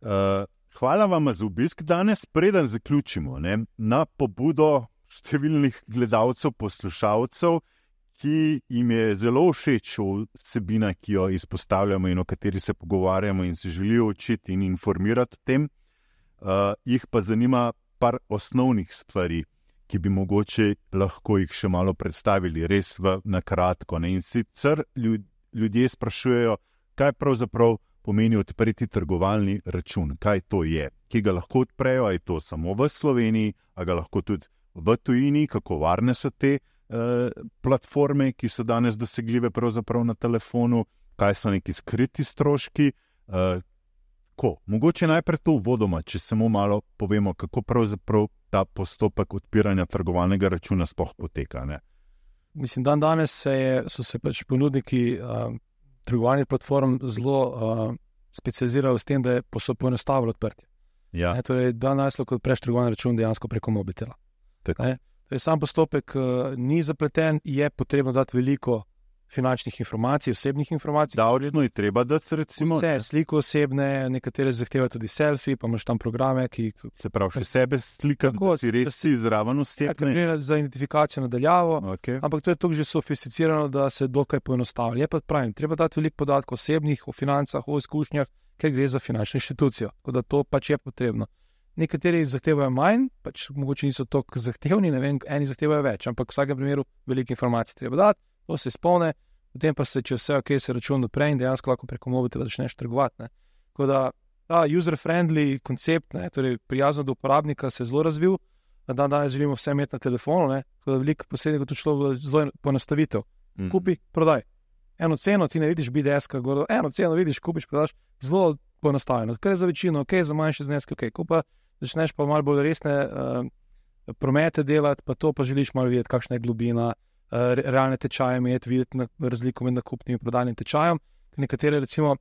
Uh, hvala vam za obisk danes. Preden zaključimo, ne, na pobudo številnih gledalcev, poslušalcev, ki jim je zelo všeč vsebina, ki jo izpostavljamo in o kateri se pogovarjamo, in se želijo učiti in informirati o tem, uh, jih pa zanima par osnovnih stvari, ki bi mogoče lahko jih še malo predstavili, res v, na kratko. Ne? In sicer ljud, ljudje sprašujejo, kaj pravzaprav pomeni odpreti trgovalni račun, kaj to je, ki ga lahko odprejo, ali je to samo v Sloveniji, ali ga lahko tudi v tujini, kako varne so te. Eh, platforme, ki so danes dosegljive na telefonu, kaj so neki skriti stroški. Uh, ko, mogoče najprej to uvodoma, če samo malo povemo, kako pravzaprav ta postopek odpiranja trgovalnega računa sploh poteka. Ne? Mislim, dan danes se je, so se pač ponudniki uh, trgovalnih platform zelo uh, specializirali s tem, da je poenostavilo odprtje. Ja. Ne, torej, danes lahko odpreš trgovalni račun dejansko preko mobitela. Torej, sam postopek uh, ni zapleten, je potrebno dati veliko finančnih informacij, osebnih informacij. Da, odlično je treba dati, recimo. Vse, sliko osebne, nekatere zahtevajo tudi selfie, pa imaš tam programe, ki. Se pravi, še sebe slika, tako da si res si zraven osebne. Ja, za identifikacijo nadaljavo. Okay. Ampak to je tukaj že sofisticirano, da se dokaj poenostavi. Je pa pravim, treba dati veliko podatkov osebnih, o financah, o izkušnjah, ker gre za finančno inštitucijo. Tako da to pač je potrebno. Nekateri zahtevajo manj, pač mogoče niso tako zahtevni, ne vem, eni zahtevajo več, ampak v vsakem primeru veliko informacij treba dati, to se spomne, potem pa se, če vse ok, se račun odpre in dejansko lahko preko mobitela začneš trgovati. Tako da ta user-friendly koncept, ne, torej prijazno do uporabnika, se je zelo razvil, da dan danes želimo vse imeti na telefonu, ne, tako da veliko posebej to šlo zelo poenostavitev. Mm. Kupi, prodaj. Eno ceno ti ne vidiš, BDS, kako eno ceno vidiš, kupiš, prodaš, zelo poenostavljeno. Ker je za večino, ok, za manjše zneske, ok, kupa začneš pa malo bolj resne uh, promete delati, pa to pa želiš malo videti, kakšna je globina, realne tečaje imeti, videti razliko med nakupnim in prodajnim tečajem. Nekatere, recimo,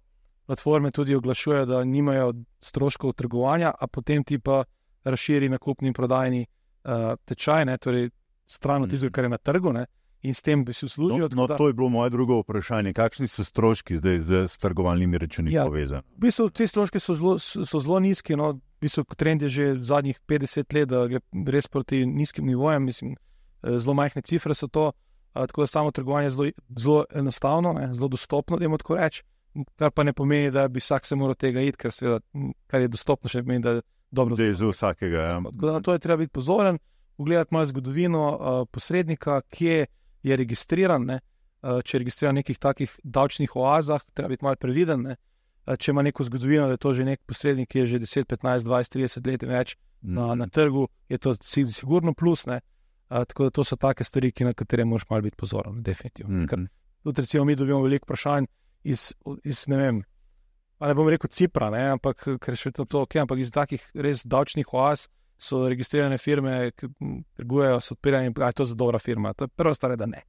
platforme tudi oglašujejo, da nimajo stroškov trgovanja, a potem ti pa razširi nakupni in prodajni uh, tečaj, ne, torej stran od tistega, kar je na trgu. Ne, in s tem bi si služil. No, no da... To je bilo moje drugo vprašanje. Kakšni so stroški zdaj z trgovalnimi računi ja, povezani? V bistvu, ti stroški so zelo, so zelo nizki. No, v bistvu, trend je že zadnjih 50 let, da gre res proti nizkim nivojem. Mislim, eh, zelo majhne cifre so to. Tako da samo trgovanje je zelo, zelo enostavno, ne, zelo dostopno, da jim tako rečem. Kar pa ne pomeni, da bi vsak se moral tega iti, ker seveda, kar je dostopno, še pomeni, da je dobro. Da je za vsakega. Ja. Na to je treba biti pozoren, pogledati malo zgodovino uh, posrednika, kje je registriran, ne, eh, če je registriran v nekih takih davčnih oazah, treba biti malo previden. Ne, eh, če ima neko zgodovino, da je to že nek posrednik, ki je že 10, 15, 20, 30 let več na, mhm. na trgu, je to sigurno plus. Ne, a, tako da to so take stvari, na katere moraš malo biti pozoren, definitivno. Mm -hmm. Tudi, recimo, mi dobimo veliko vprašanj iz, iz ne vem. Pa ne bom rekel Cipra, ne, ampak ker še to, okay, ampak iz takih res davčnih oaz, so registrirane firme, ki trgujejo s odpiranjem, da je to za dobra firma. To je prva stvar, da ne.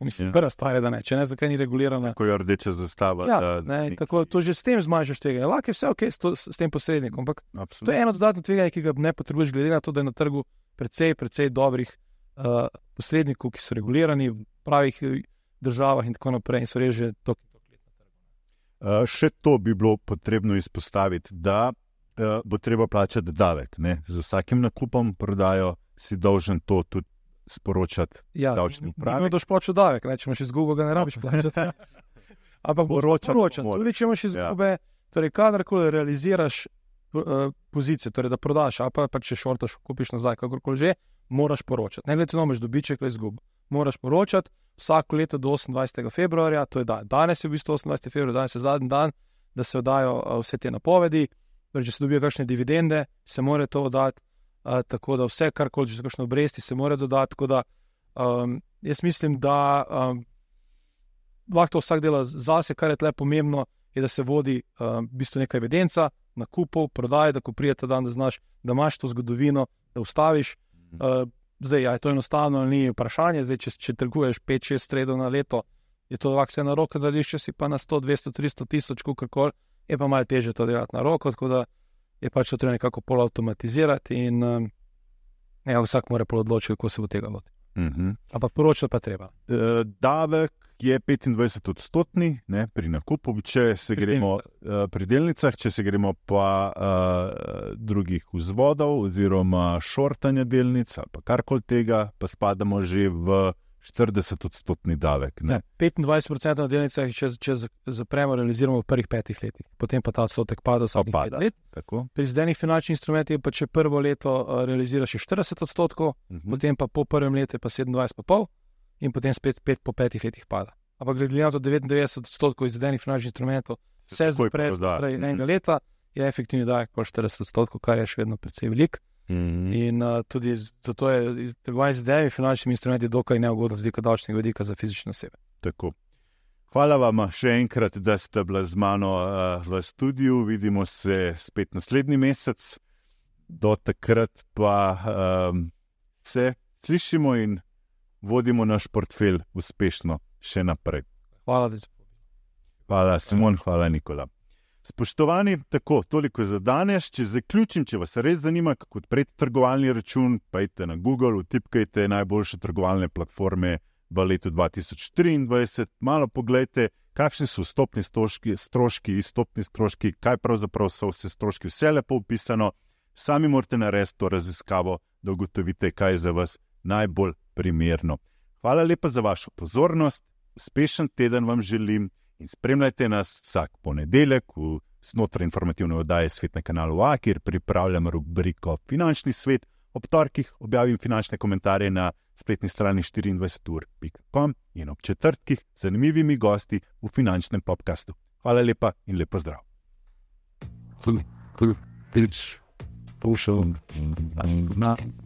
Mislim, ja. Prva stvar je, da ne, če ne, zakaj ni regulirana. Tako je rdeča zastava. Ja, ne, tako, to že s tem zmanjšaš tega. Lahko je vse ok s, to, s tem posrednikom, ampak Absolutno. to je eno dodatno tveganje, ki ga ne potrebuješ, glede na to, da je na trgu precej, precej dobrih uh, posrednikov, ki so regulirani v pravih eh, državah in tako naprej in so res že tok in tok let na trgu. Uh, še to bi bilo potrebno izpostaviti, da uh, bo treba plačati davek. Ne? Z vsakim nakupom prodajo si dolžen to tudi sporočati ja, davčnim upravam. Ne, boš plačal davek, ne, če imaš izgubo, ga ne rabiš plačati. Ampak poročati. Tudi če imaš izgube, ja. torej kadarkoli realiziraš pozicijo, torej da prodaš, a pa, pa če šortaš, kupiš nazaj, kakorkoli že, moraš poročati. Ne glede na to, imaš dobiček ali izgubo. Moraš poročati vsako leto do 28. februarja, to je dan. Danes je v bistvu 28. februar, danes je zadnji dan, da se oddajo uh, vse te napovedi. Torej, če se dobijo kakšne dividende, se mora to oddati tako da vse, kar koli že zakošno obresti, se mora dodati. Da, um, jaz mislim, da um, lahko to vsak dela zase, kar je tle pomembno, je, da se vodi um, v bistvu neka evidenca, nakupov, prodaj, da ko prijete dan, da znaš, da imaš to zgodovino, da ustaviš. Uh, zdaj, ja, to je enostavno, ni vprašanje. Zdaj, če, če trguješ 5-6 sredov na leto, je to lahko vse na roko, da lišče si pa na 100, 200, 300 tisoč, kako je pa malo teže to delati na roko je pač to treba nekako polautomatizirati in um, ja, vsak mora odločiti, kako se bo tega lotil. Uh mhm. -huh. Ampak poročati pa treba. Uh, davek je 25 odstotni ne, pri nakupu, če se pri gremo uh, pri delnicah, če se gremo pa uh, drugih vzvodov oziroma šortanja delnic, pa karkoli tega, pa spadamo že v 40-odstotni davek. Ne? Ne, 25% na delnicah, če, če zapremo, realiziramo v prvih petih letih, potem pa ta odstotek pada samo pet let. Tako. Pri izdenih finančnih instrumentih, pa če prvo leto uh, realiziraš 40 odstotkov, uh. -huh. potem pa po prvem letu pa 27,5 in potem spet, spet po petih letih pada. Ampak glede na to, 99 odstotkov izdenih finančnih instrumentov se zapre znotraj enega uh mhm. leta, je efektivni davek pa 40 odstotkov, kar je še vedno precej velik. -hmm. In uh, tudi zato je trgovanje z dejavnimi finančnimi instrumenti dokaj neugodno z vidika davčnega vidika za fizične osebe. Tako. Hvala vam še enkrat, da ste bili z mano uh, v studiu. Vidimo se spet naslednji mesec, do takrat pa um, se slišimo in vodimo naš portfelj uspešno še naprej. Hvala, da ste povedali. Hvala, Simon, hvala, Nikola. Spoštovani, tako, toliko za danes. Če zaključim, če vas res zanima, kako odpreti trgovalni račun, pojdite na Google, utipkajte najboljše trgovalne platforme v letu 2023, malo pogledajte, kakšni so vstopni stroški, stroški, izstopni stroški, kaj pravzaprav so vse stroški, vse lepo opisano. Sami morate narediti to raziskavo, da ugotovite, kaj je za vas najbolj primerno. Hvala lepa za vašo pozornost, uspešen teden vam želim in spremljajte nas vsak ponedeljek v znotraj informativne oddaje Svet na kanalu A, kjer pripravljam rubriko Finančni svet. Ob torkih objavim finančne komentarje na spletni strani 24.com in ob četrtkih z zanimivimi gosti v finančnem podkastu. Hvala lepa in lepo zdrav. Hvala, hvala, hvala, hvala, hvala, hvala, hvala, hvala,